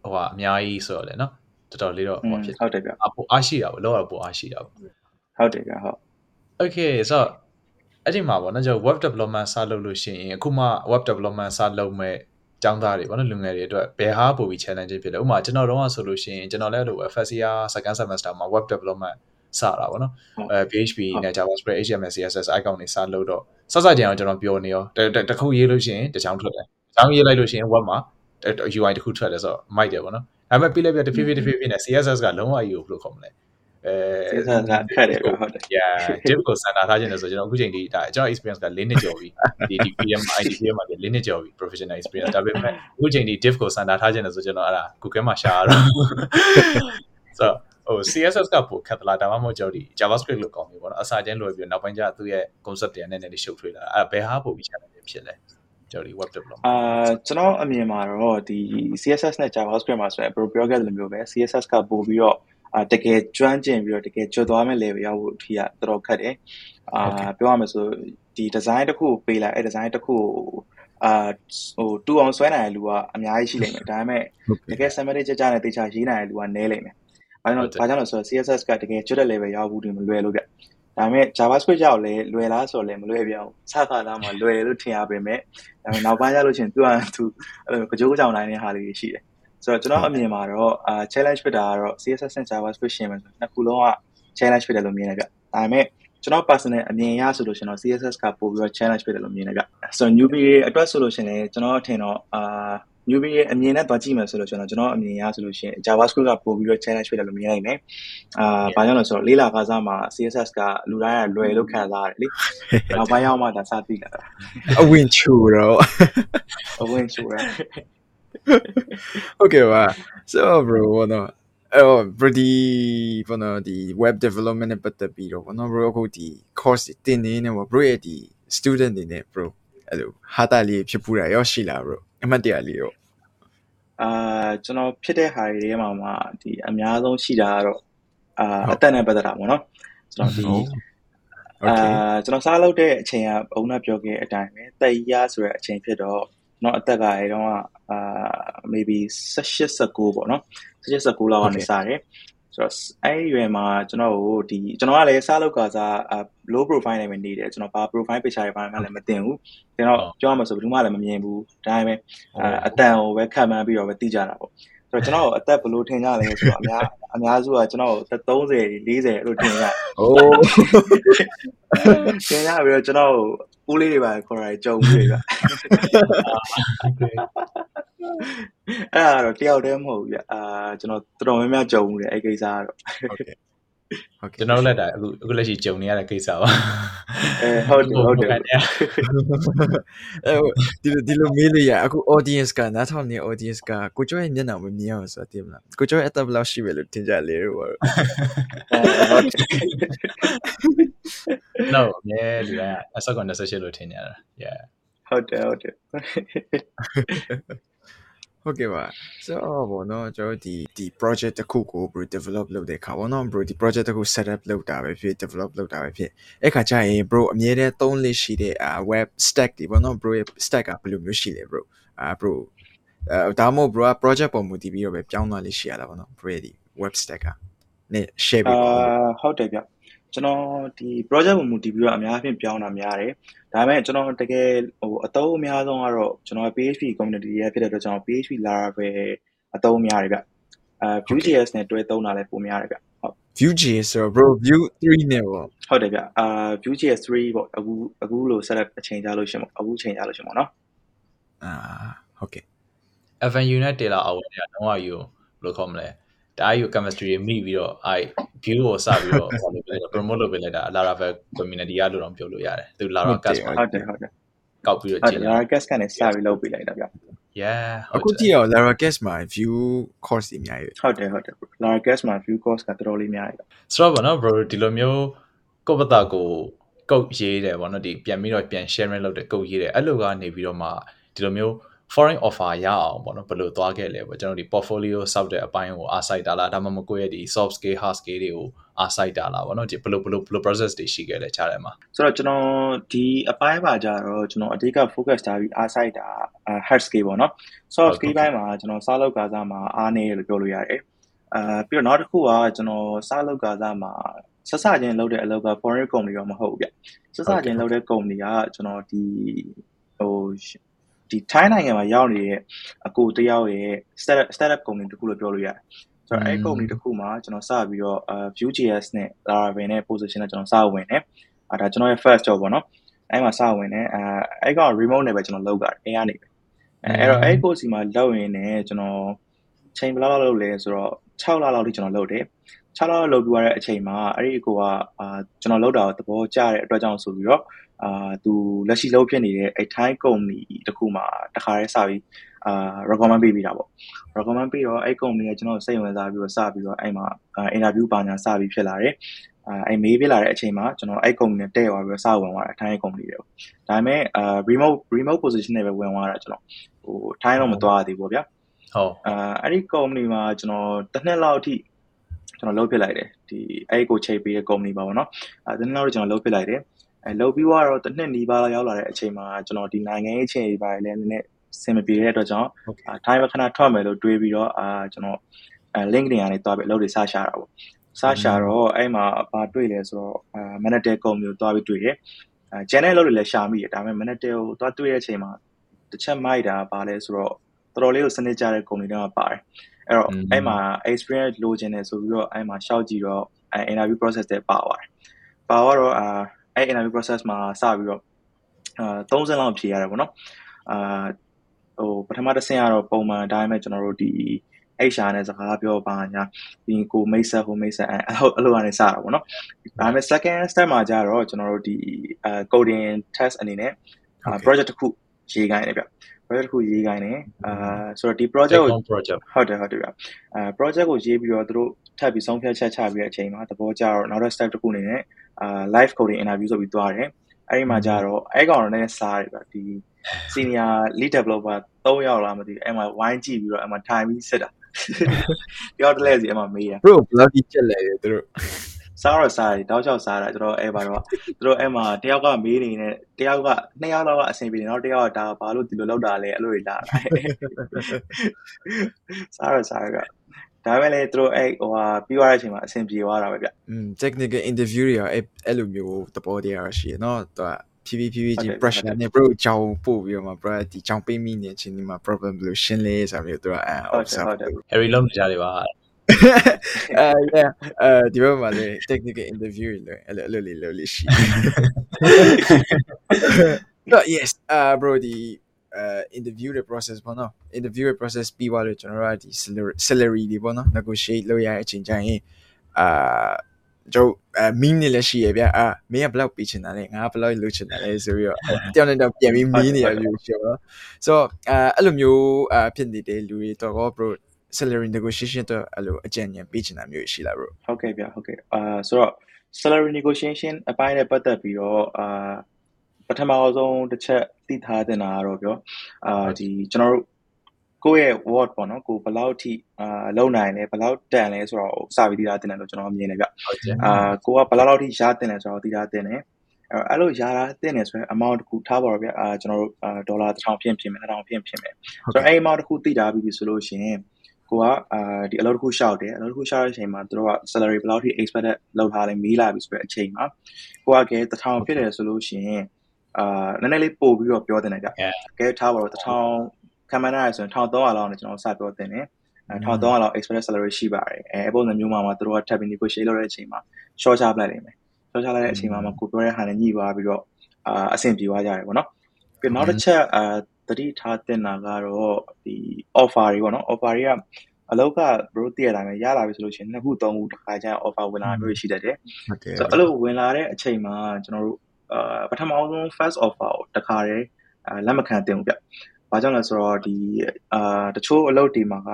ဟိုအများကြီးဆိုတော့လေနော်တော်တော်လေးတော့ဟိုဖြစ်ဟုတ်တယ်ဗျအပိုအားရှိတာပေါ့လောကပိုအားရှိတာပေါ့ဟုတ်တယ်ဗျဟုတ် Okay ဆိုတော့အဲ့ဒီမှာပေါ့နော်ကျွန်တော် web development စလုပ်လို့ရှိရင်အခုမှ web development စလုပ်မဲ့ကျောင်းသားတွေပေါ့နော်လူငယ်တွေအတွက်ဘယ်ဟာပိုပြီး challenge ဖြစ်လဲဥပမာကျွန်တော်တော့ဆိုလို့ရှိရင်ကျွန်တော်လည်းအဲ့လို FSCR second semester မှာ web development စတာပေါ့နော်အဲ PHP နဲ့ JavaScript HTML CSS icon တွေစလုပ်တော့စစကြအောင်ကျွန်တော်ပြောနေရောတခုရေးလို့ရှိရင်တချောင်းထွက်တယ်။ကြောင်းရေးလိုက်လို့ရှိရင် web မှာ UI တခုထွက်တယ်ဆိုတော့မိုက်တယ်ပေါ့နော်။ဒါပေမဲ့ပြီးလိုက်ပြတဖြည်းဖြည်းတဖြည်းဖြည်းနဲ့ CSS ကလုံးဝအယူဘယ်လိုခေါ်မလဲ။အဲ CSS ကခက်တယ်ဟုတ်တယ် yeah div ကိုစံတာထားခြင်းလဲဆိုကျွန်တော်အခုချိန်ဒီဒါကျွန်တော် experience က၄နှစ်ကျော်ပြီဒီ DPM IDPM မှာ၄နှစ်ကျော်ပြီ professional experience ဒါပေမဲ့အခုချိန်ဒီ div ကိုစံတာထားခြင်းလဲဆိုကျွန်တော်အဲ့ဒါ Google မှာရှာရတော့ဆို ဟို CSS ကပိုခက်သလားဒါမှမဟုတ်ကြောက်ဒီ JavaScript လို့ကောင်းပြီပေါ့နော်အစာချင်းလွယ်ပြီးနောက်ပိုင်းကျသူ့ရဲ့ concept တွေနည်းနည်းလေးရှုပ်ထွေးလာအဲ့ဘယ်ဟာပိုပြီး challenge ဖြစ်လဲပြောဒီ web development အာကျွန်တော်အမြင်မှာတော့ဒီ CSS နဲ့ JavaScript မှာဆိုရင် pro ပြောခဲ့တယ်လို့မျိုးပဲ CSS ကပို့ပြီးတော့အာတကယ်ကျွမ်းကျင်ပြီးတော့တကယ်ကျွတ်သွားမဲ့ level ရောက်ဖို့အထိကတော်တော်ခက်တယ်အာပြောရမယ်ဆိုဒီ design တစ်ခုပေးလိုက်အဲ design တစ်ခုအာဟိုတူအောင်ဆွဲနိုင်တဲ့လူကအများကြီးရှိလိမ့်မယ်ဒါပေမဲ့တကယ် semantic ကြကြနဲ့တေချာရေးနိုင်တဲ့လူကနည်းလိမ့်မယ် ဘာလို့လဲဘာကြောင့်လဲဆိုတော့ CSS ကတကယ်ကျွတ်တဲ့ level ရောက်ဖို့ဒီမလွယ်လို့ဗျဒါပေမဲ့ JavaScript ကြောက်လဲလွယ်လားဆိုတော့လဲမလွယ်ပြအောင်စကားသားမှာလွယ်လို့ထင်ရပေမဲ့ဒါပေမဲ့နောက်ပိုင်းကျလို့ချင်းသူကသူအဲ့လိုကြောကြောင်နိုင်တဲ့ဟာလေးရှိတယ်ဆိုတော့ကျွန်တော်အမြင်မှာတော့အာ challenge ဖြစ်တာကတော့ CSS နဲ့ JavaScript ရှင်းမယ်ဆိုနှစ်ခုလုံးက challenge ဖြစ်တယ်လို့မြင်တယ်ဗျဒါပေမဲ့ကျွန်တော် personal အမြင်အရဆိုလို့ရှင်တော့ CSS ကပို့ပြီးတော့ challenge ဖြစ်တယ်လို့မြင်တယ်ဗျဆိုတော့ newbie အတွက်ဆိုလို့ရှင်လည်းကျွန်တော်အထင်တော့အာ newbie ရဲ့အမြင်နဲ့တွားကြည့်မယ်ဆိုလို့ကျွန်တော်ကျွန်တော်အမြင်အရဆိုလို့ရှင် JavaScript ကပို့ပြီးတော့ challenge ဖြစ်တယ်လို့မြင်နိုင်တယ်အာဘာကြောင့်လဲဆိုတော့လေးလာကစားမှာ CSS ကလူတိုင်းကလွယ်လို့ခံစားရတယ်လေနောက်ပိုင်းရောက်မှဒါစသိလာတာအဝင်ချူတော့အဝင်ချိုးရ Okay ပါ so bro ဘောနော်အဲ့တော့ bro ဒီဘောနော်ဒီ web development နဲ့ပတ်သက်ပြီးတော့ဘောနော် bro အခုဒီ course တင်နေနေဘော bro ရဲ့ဒီ student တွေနဲ့ bro အဲ့လိုဟာတာလေးဖြစ်ပူတာရောရှိလား bro အမှတ်တရလေးရောအာကျွန်တော်ဖြစ်တဲ့ဟာတွေထဲမှာမှဒီအများဆုံးရှိတာကတော့အာအသက်နဲ့ပတ်သက်တာပေါ့နော်ကျွန်တော်ဒီအာကျွန်တော်စားလုပ်တဲ့အချိန်ကဘုံနဲ့ပြောခဲ့တဲ့အတိုင်းပဲတက်ရဆိုတဲ့အချိန်ဖြစ်တော့ကျွန်တော်အသက်ကအဲတော့အာ maybe 16 19ပေါ့နော်16 19လောက်ကနေစတယ် ဆိုတော့အဲ့ဒီရွယ်မှာကျွန်တော်တို့ဒီကျွန်တော်ကလည်းစားလောက်ကစား low profile နဲ့ပဲနေတယ်ကျွန်တော်ဘာ profile picture တွေဘာမှလည်းမတင်ဘူးကျွန်တော်ပြောရမှာဆိုဘယ်သူမှလည်းမမြင်ဘူးဒါပေမဲ့အတန်ကိုပဲခံမှန်းပြီးတော့ပဲသိကြတာပေါ့ဆိုတော့ကျွန်တော်အသက်ဘယ်လိုထင်ကြလဲဆိုတော့အများအများစုကကျွန်တော်30 40အဲ့လိုထင်ကြโอ้ကျင်ရပြီးတော့ကျွန်တော် ပိုးလေးတွေပါခေါ်တာကြုံပြီဗျအဲ့ဒါတော့တယောက်တည်းမဟုတ်ဘူးဗျအာကျွန်တော်တော်တော်များများကြုံဘူးလေအဲ့ကိစ္စကတော့ဟုတ်ကဲ့ ဟုတ်ကဲ့ကျွန်တော်တို့လက်တာအခုအခုလက်ရှိကြုံနေရတဲ့ကိစ္စပါအဲဟုတ်တယ်ဟုတ်တယ်အဲဒီလိုဒီလိုမေးလို့ရအခု audience ကနားထောင်နေ audience ကကိုကျော်ရဲ့မျက်နှာမမြင်အောင်ဆိုတာသိမလားကိုကျော်ရဲ့အသက်ဘယ်လောက်ရှိပဲလို့ထင်ကြလေတော့ဟုတ် No မြဲလူကအစကော28လို့ထင်ကြတာ Yeah ဟုတ်တယ်ဟုတ်တယ် ဟုတ်ကဲ့ပါ so ဘောနော်ကျွန်တော်ဒီဒီ project တစ်ခုကို bro develop လုပ်တဲ့အခါဘောနော် bro ဒီ project တစ်ခု set up လုပ်တာပဲဖြစ် develop လုပ်တာပဲဖြစ်အဲ့ခါကျရင် bro အမြဲတမ်းသုံးလေးရှိတဲ့ web stack တွေဘောနော် bro ရဲ့ stack ကဘယ်လိုမျိုးရှိလဲ bro အာ bro အဲဒါမှမဟုတ် bro က project ပုံမူတည်ပြီးတော့ပဲပြောင်းသွားလေးရှိရတာဘောနော် bro ရဲ့ဒီ web stack ကနဲ့ share ပေးပါဦးအာဟုတ်တယ်ဗျကျွန်တော်ဒီ project ပုံမူတည်ပြီးတော့အများအပြားပြောင်းတာများတယ်ဒါပေမဲ့ကျွန်တော်တကယ်ဟိုအသုံးအများဆုံးကတော့ကျွန်တော် PHP community ရဲ့ဖြစ်တဲ့အတွက်ကျွန်တော် PHP Laravel အသုံးများတယ်ဗျအာ Vue.js နဲ့တွဲသုံးတာလည်းပုံများတယ်ဗျဟုတ် Vue.js ဆိုတော့ bro Vue 3နဲ့ပေါ့ဟုတ်တယ်ဗျအာ Vue.js 3ပေါ့အခုအခုလို့ setup အချိန်ကြာလို့ရှင်ပေါ့အခုချိန်ကြာလို့ရှင်ပေါ့နော်အာဟုတ်ကဲ့ FNU နဲ့ Taylor Hour တွေကတော့အယူဘယ်လိုခေါ်မလဲ ဒါအယူ chemistry တွေမိပြီးတော့အဲ view ကိုစပြီးတော့ follow လုပ်လိုက် promote လုပ်ပေးလိုက်တာ Laravel community ကလို့တော့ပြောလို့ရတယ်သူ Laravel cast မှာဟုတ်တယ်ဟုတ်တယ်ကောက်ပြီးတော့ဟုတ်ကြတယ်ည့် Lara Gas ကနေစပြီးလုပ်ပေးလိုက်တာဗျ yeah အခုကြည့်အောင် Lara Guest မှာ view course တွေအများကြီးဟုတ်တယ်ဟုတ်တယ် Lara Gas မှာ view course ကတော်တော်လေးများတယ်ဆိုတော့ဗောနော် bro ဒီလိုမျိုးကိုယ့်ဘတာကိုကုတ်ရေးတယ်ဗောနော်ဒီပြန်ပြီးတော့ပြန် sharing လုပ်တယ်ကုတ်ရေးတယ်အဲ့လိုကနေပြီးတော့မှဒီလိုမျိုး foreign offer ရအောင်ပေါ့နော်ဘယ်လိုသွားခဲ့လဲပေါ့ကျွန်တော်ဒီ portfolio စောက်တဲ့အပိုင်းကိုအားစိုက်တာလားဒါမှမဟုတ်ကိုယ့်ရဲ့ဒီ soft skill hard skill တွေကိုအားစိုက်တာလားပေါ့နော်ဒီဘယ်လိုဘယ်လိုဘယ်လို process တွေရှိခဲ့လဲခြားတယ်မှာဆိုတော့ကျွန်တော်ဒီအပိုင်းပါကြတော့ကျွန်တော်အဓိက focus ထားပြီးအားစိုက်တာ hard skill ပေါ့နော် soft skill ဘိုင်းမှာကျွန်တော်စားလောက်ကစားမှာအားနေလို့ပြောလို့ရတယ်အာပြီးတော့နောက်တစ်ခုကကျွန်တော်စားလောက်ကစားမှာဆက်စချင်းလုပ်တဲ့အလုပ်က foreign company တော့မဟုတ်ဘူးဗျဆက်စချင်းလုပ်တဲ့ company ကကျွန်တော်ဒီဟို ဒီထိုင်းနိုင်ငံမှာရောက်နေတဲ့အကိုတယောက်ရဲ့ startup startup company တခုလို့ပြောလို့ရတယ်ဆိုတော့အဲ့ company တခုမှာကျွန်တော်စပြီးတော့ Vue.js နဲ့ Laravel နဲ့ position နဲ့ကျွန်တော်စဝင်တယ်အဲဒါကျွန်တော်ရဲ့ first job ပေါ့နော်အဲ့မှာစဝင်တယ်အဲအဲ့က remote နဲ့ပဲကျွန်တော်လုပ်တာအိမ်ကနေပဲအဲအဲ့တော့အဲ့ course စီမှာလုပ်ရင်းနဲ့ကျွန်တော်ချိန်ဘယ်လောက်လောက်လုပ်လဲဆိုတော့6လလောက်ထိကျွန်တော်လုပ်တယ် 6လလောက်လုပ်ပြီးရတဲ့အချိန်မှာအဲ့ဒီအကိုကအာကျွန်တော်လုပ်တာကိုသဘောကျတဲ့အတွက်ကြောင့်ဆိုပြီးတော့အာသူလက်ရှိလုပ်ဖြစ်နေတဲ့အဲ့ Thai company တခုမှာတခါတည်းစပြီးအာ recommend ပေးပြီးတာပေါ့ recommend ပြီးတော့အဲ့ company ကကျွန်တော်စိတ်ဝင်စားပြီးတော့စပြီးတော့အဲ့မှာ interview ပါညာစပြီးဖြစ်လာတယ်အာအဲ့မေးပြလာတဲ့အချိန်မှာကျွန်တော်အဲ့ company နဲ့တဲ့သွားပြီးတော့စဝင်သွားတာထိုင်း company တွေပေါ့ဒါပေမဲ့အာ remote remote position နဲ့ပဲဝင်သွားတာကျွန်တော်ဟိုထိုင်းတော့မသွားသေးဘူးဗျာဟုတ်အာအဲ့ဒီ company မှာကျွန်တော်တစ်နှစ်လောက်အထိ ကျွန်တော်လုပ်ပြလိုက်တယ်ဒီအဲ့ကိုချိန်ပေးတဲ့ company ပါပေါ့နော်အဲတစ်နှစ်လောက်ကျွန်တော်လုပ်ပြလိုက်တယ်အဲလုပ်ပြီးတော့တစ်နှစ်နီးပါးလောက်ရောက်လာတဲ့အချိန်မှာကျွန်တော်ဒီနိုင်ငံရေးအခြေအနေပိုင်းလည်းနည်းနည်းစင်မပြေတဲ့အတွက်ကြောင့်ဟုတ်ကဲ့အာထိုင်းမှာခဏထွက်မယ်လို့တွေးပြီးတော့အာကျွန်တော်အဲ LinkedIn ကနေတွားပြီးအလုပ်တွေစရှာတာပေါ့စရှာတော့အဲ့မှာဘာတွေ့လဲဆိုတော့အာ Manager company ကိုတွားပြီးတွေ့တယ်အဲ channel အလုပ်တွေလည်းရှာမိတယ်ဒါပေမဲ့ Manager ကိုတွားတွေ့တဲ့အချိန်မှာတစ်ချက်မိုက်တာပါလဲဆိုတော့တော်တော်လေးကိုစနစ်ကြတဲ့ company တွေမှာပါတယ် အဲ့တော့အဲ့မှာ experience လိုချင်တယ်ဆိုပြီးတော့အဲ့မှာရှောက်ကြည့်တော့အဲ interview process တွေပါသွားတယ်ပါသွားတော့အာအဲ့ interview process မှာစပြီးတော့အာ30လောက်ဖြေရတယ်ပေါ့နော်အာဟိုပထမတစ်ဆင့်ကတော့ပုံမှန်အတိုင်းပဲကျွန်တော်တို့ဒီ HR နဲ့စကားပြောပါညာပြီးကိုမိတ်ဆက်ဟိုမိတ်ဆက်အဲအဲ့လိုအနေစတာပေါ့နော်ဒါပေမဲ့ second step မှာကျတော့ကျွန်တော်တို့ဒီအာ coding test အနေနဲ့အာ project တစ်ခုရေးခိုင်းတယ်ဗျ project တစ်ခုရေးခိုင်းတယ်အာဆိုတော့ဒီ project ကို project ဟုတ်တယ်ဟုတ်တယ်ဗျအဲ project ကိုရေးပြီးတော့သူတို့ထပ်ပြီးဆုံးဖြတ်ချက်ချပြီးတဲ့အချိန်မှာသဘောကျတော့နောက်တစ် step တစ်ခုအနေနဲ့အာ live coding interview ဆိုပြီးသွားတယ်အဲ့ဒီမှာကျတော့အဲ့ကောင်တော့နည်းနည်းစားတယ်ဗျဒီ senior lead developer 3ယောက်လားမသိဘူးအဲ့မှာဝိုင်းကြည့်ပြီးတော့အဲ့မှာထိုင်ပြီးစစ်တာပြောတလဲစီအဲ့မှာမေးတာ bro ဘယ်လောက်ကြီးချက်လဲသူတို့ စားတော့စားတယ်တောက်ချောက်စားတာကျွန်တော်အဲ့ပါတော့သူတို့အဲ့မှာတယောက်ကမေးနေနဲ့တယောက်ကနှစ်ယောက်လောက်ကအဆင်ပြေတယ်နောက်တယောက်ကဒါဘာလို့ဒီလိုလောက်တာလဲအဲ့လိုတွေလာတာစားတော့စားရကဒါပေမဲ့လေသူတို့အဲ့ဟိုဟာပြီးသွားတဲ့အချိန်မှာအဆင်ပြေသွားတာပဲဗျ อืม technical interview တွေရောအဲ့အဲ့လိုမျိုးသဘောတရားရရှိရเนาะသူကဖြည်းဖြည်းဖြည်းဖြည်းချင်း pressure နဲ့ bro ကြောင်ပို့ပြီးတော့မှ bro ဒီကြောင်ပေးမိနေချင်းဒီမှာ problem ဘယ်လိုရှင်းလဲဆိုပြီးတော့သူကအဲ ဟုတ်တယ်ဟုတ်တယ် Harry လုံးနေကြတယ်ပါ အဲ yeah အဲဒီဘက်မှာလေ technical interview တွေလေအဲ့လိုအဲ့လိုလေးလုပ်လို့ရှိတယ် but yes uh bro ဒီ uh interview တဲ့ process ပေါ့နော် interview ရဲ့ process ပြီးသွားလို့ကျွန်တော်တို့ကဒီ salary salary တွေပေါ့နော် negotiate လုပ်ရတဲ့အချိန်ကျရင်အာကျွန်တော်အဲ mean နေလည်းရှိရဗျအာမင်းကဘယ်လောက်ပေးချင်တာလဲငါကဘယ်လောက်လုပ်ချင်တာလဲဆိုပြီးတော့တယောက်နဲ့တယောက်ပြန်ပြီး mean နေရလို့ရှိတော့ဆိုတော့အဲအဲ့လိုမျိုးအဖြစ်နေတဲ့လူတွေတော့ bro salary negotiation တော့အဲ့လိုအကြံဉာဏ်ပေးချင်တာမျိုးရှိလား bro ဟုတ်ကဲ့ဗျဟုတ်ကဲ့အာဆိုတော့ salary negotiation အပိုင်းနဲ့ပတ်သက်ပြီးတော့အာပထမဆုံးတစ်ချက်သိထားတင်တာကတော့ပြောအာဒီကျွန်တော်တို့ကိုယ့်ရဲ့ word ပေါ့နော်ကိုဘယ်လောက်ထိအာလုံနိုင်လဲဘယ်လောက်တန်လဲဆိုတော့စပြီးသိထားတင်တယ်လို့ကျွန်တော်မြင်တယ်ဗျဟုတ်တယ်အာကိုကဘယ်လောက်လောက်ထိရတင်လဲဆိုတော့သိထားတင်တယ်အဲ့လိုရတာတင်တယ်ဆိုရင် amount တစ်ခုထားပါတော့ဗျအာကျွန်တော်တို့အာဒေါ်လာ1000ဖြစ်ဖြစ်မယ်2000ဖြစ်ဖြစ်မယ်ဆိုတော့အဲ့ amount တစ်ခုသိထားပြီးပြီဆိုလို့ရှိရင် ကိုကအာဒီအလုပ်တစ်ခုရှောက်တယ်အလုပ်တစ်ခုရှောက်တဲ့အချိန်မှာသူတို့က salary ဘယ်လောက်ထိ expected လောက်ထားလဲမေးလာပြီဆိုတဲ့အချိန်မှာကိုကကဲ1000ဖြစ်တယ်ဆိုလို့ရှိရင်အာနည်းနည်းလေးပို့ပြီးတော့ပြောတင်တယ်ဗျကဲထားပါတော့1000ခံမှန်းရတယ်ဆိုရင်1300လောက်နဲ့ကျွန်တော်စပြောတင်တယ်အဲ1300လောက် expected salary ရှိပါတယ်အဲပုံစံမျိုးမှာမှသူတို့က tab negotiate လုပ်တဲ့အချိန်မှာ short ချပလိုက်နိုင်မယ် short ချလိုက်တဲ့အချိန်မှာမှကိုပြောတဲ့ဟာနဲ့ညှိသွားပြီးတော့အာအဆင်ပြေသွားကြတယ်ပေါ့နော်ပြီးနောက်တစ်ချက်အာ တတိထားတင်တာကတော့ ဒီ offer တွေပေါ့နော် offer တွေက အလောက်က bro တည့်ရတိုင်းပဲ ရလာပြီဆိုလို့ရှိရင်နှစ်ခုသုံးခုတစ်ခါကျရင် offer ဝင်လာမျိုးရှိတတ်တယ်ဟုတ်တယ် ဆိုတော့ အဲ့လို ဝင်လာတဲ့အချိန်မှာ ကျွန်တော်တို့အာပထမဆုံး first offer ကိုတစ်ခါတည်းအာလက်မခံတင်ဘူးဗျ။ဘာကြောင့်လဲဆိုတော့ဒီအာတချို့အလုပ်တွေမှာက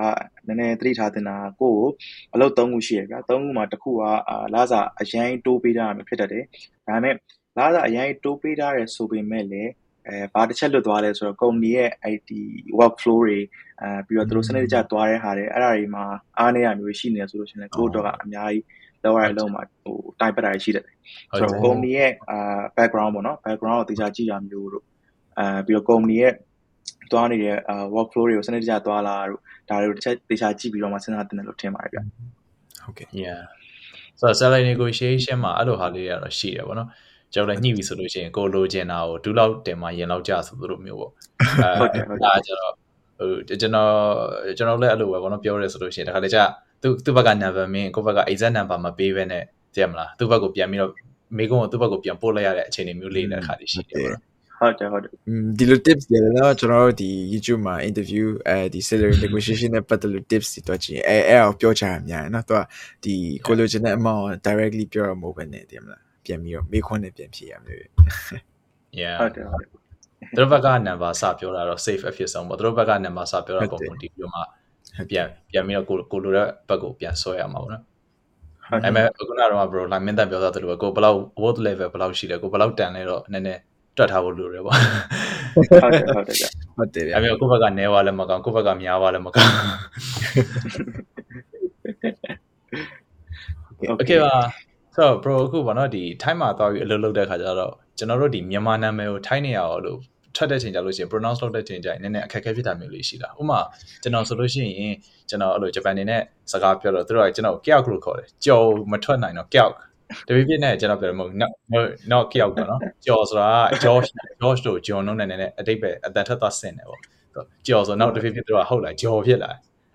နည်းနည်းသတိထားတင်တာကိုယ့်ကို အလုပ် ၃ ခု ရှိရဗျာ။၃ ခုမှာတစ်ခုကအာလာစာ အရင်တိုးပေးတာမျိုး ဖြစ်တတ်တယ်။ဒါပေမဲ့လာစာ အရင်တိုးပေးတာရယ် ဆိုပေမဲ့လည်း အဲဘာတစ်ချက်လွတ်သွားလဲဆိုတော့ company ရဲ့အဲ့ဒီ workflow တွေအဲပြီးတော့သူတို့စနစ်တကျသွားတဲ့ဟာတွေအဲ့ဒါတွေမှာအားနည်းရမျိုးရှိနေဆိုလို့ရှိရင်ကိုယ့်တော့ကအများကြီးလောက်ရတဲ့အလုံးမှာဟိုတိုင်ပတ်တာရှိတယ်ဟုတ်ဆိုတယ်တော့ company ရဲ့အာ background ပေါ့နော် background ကိုတေချာကြည့်ရမျိုးတို့အဲပြီးတော့ company ရဲ့တွားနေတဲ့အာ workflow တွေကိုစနစ်တကျတွားလာတို့ဒါတွေကိုတစ်ချက်တေချာကြည့်ပြီးတော့မှစဉ်းစားတင်တယ်လို့ထင်ပါတယ်ဗျဟုတ်ကဲ့ yeah ဆိုတော့ salary negotiation မှာအဲ့လိုဟာလေးတွေကတော့ရှိတယ်ဗောနော် ကျွန်တော်လည်းညှိပြီဆိုလို့ရှိရင်ကိုလိုချင်တာကိုဒူးလောက်တင်မှရင်လောက်ကြဆိုသူတို့မျိုးပေါ့ဟုတ်တယ်ဟုတ်တယ်ကျွန်တော်ဟိုကျွန်တော်ကျွန်တော်လည်းအဲ့လိုပဲဘောနော်ပြောရဲဆိုလို့ရှိရင်တခါလေကျသူသူ့ဘက်က number မင်းကိုဘက်က exact number မပေးဘဲနဲ့သိရမလားသူ့ဘက်ကိုပြန်ပြီးတော့မိကုန်းကိုသူ့ဘက်ကိုပြန်ပို့လိုက်ရတဲ့အခြေအနေမျိုးလေးတဲ့ခါလေးရှိတယ်ဟုတ်တယ်ဟုတ်တယ်ဒီလို tips တွေလည်းတော့ကျွန်တော်တို့ဒီ YouTube မှာ interview အဲဒီ salary negotiation နဲ့ပတ်သက်လို့ tips တွေတော့ကြည့်အဲအဲအောင်ပြောချင်တာများနော်သူကဒီ collagen နဲ့အမောင်း directly ပြောရမှာမဟုတ်ဘဲနဲ့တည်မလား ပြန်ပြီးတော့မေးခွန်းနဲ့ပြန်ဖြေရမျိုး yeah ဟုတ်တယ်ဟုတ်တယ်သူတို့ဘက်က number စပြောတာတော့ safe အဖြစ်ဆုံးပေါ့သူတို့ဘက်က number စပြောတာပုံပုံတီးပြီးတော့မှပြန်ပြန်ပြီးတော့ကိုကိုလိုတဲ့ဘက်ကိုပြန်ဆွဲရမှာပေါ့နော်ဟုတ်ဒါပေမဲ့ခုနကတော့ bro လာမင်းတန်ပြောသားသလိုပဲကိုဘယ်လောက် worth level ဘယ်လောက်ရှိလဲကိုဘယ်လောက်တန်လဲတော့နည်းနည်းတွက်ထားဖို့လိုတယ်ပေါ့ဟုတ်တယ်ဟုတ်တယ်ဗျဟုတ်တယ်ဗျဒါပေမဲ့ကိုယ့်ဘက်ကနေဝါလည်းမကောင်းကိုယ့်ဘက်ကများဝါလည်းမကောင်း Okay ပါ ဆိုတော့ bro အခုပေါ့နော်ဒီ time မှာသွားပြီးအလုပ်လုပ်တဲ့ခါကျတော့ကျွန်တော်တို့ဒီမြန်မာနာမည်ကိုထိုင်းနေရအောင်လို့ထွက်တဲ့ချိန်ကြလို့ရှိရင် pronounce လုပ်တဲ့ချိန်ကြရင်နည်းနည်းအခက်အခဲဖြစ်တာမျိုးလေးရှိတာဥပမာကျွန်တော်ဆိုလို့ရှိရင်ကျွန်တော်အဲ့လိုဂျပန်နေနဲ့စကားပြောတော့သူတို့ကကျွန်တော် kyak လို့ခေါ်တယ်ကြော်မထွက်နိုင်တော့ kyak တပည့်ပြည့်နဲ့ကျွန်တော်ပြောတယ်မဟုတ် not not kyak ပေါ့နော်ကြော်ဆိုတာက George George တို့ဂျွန်တို့နဲ့နည်းနည်းအတိတ်ပဲအတန်ထက်သွားဆင်တယ်ပေါ့ကြော်ဆိုတော့တပည့်ပြည့်သူတို့ကဟုတ်လားကြော်ဖြစ်လာ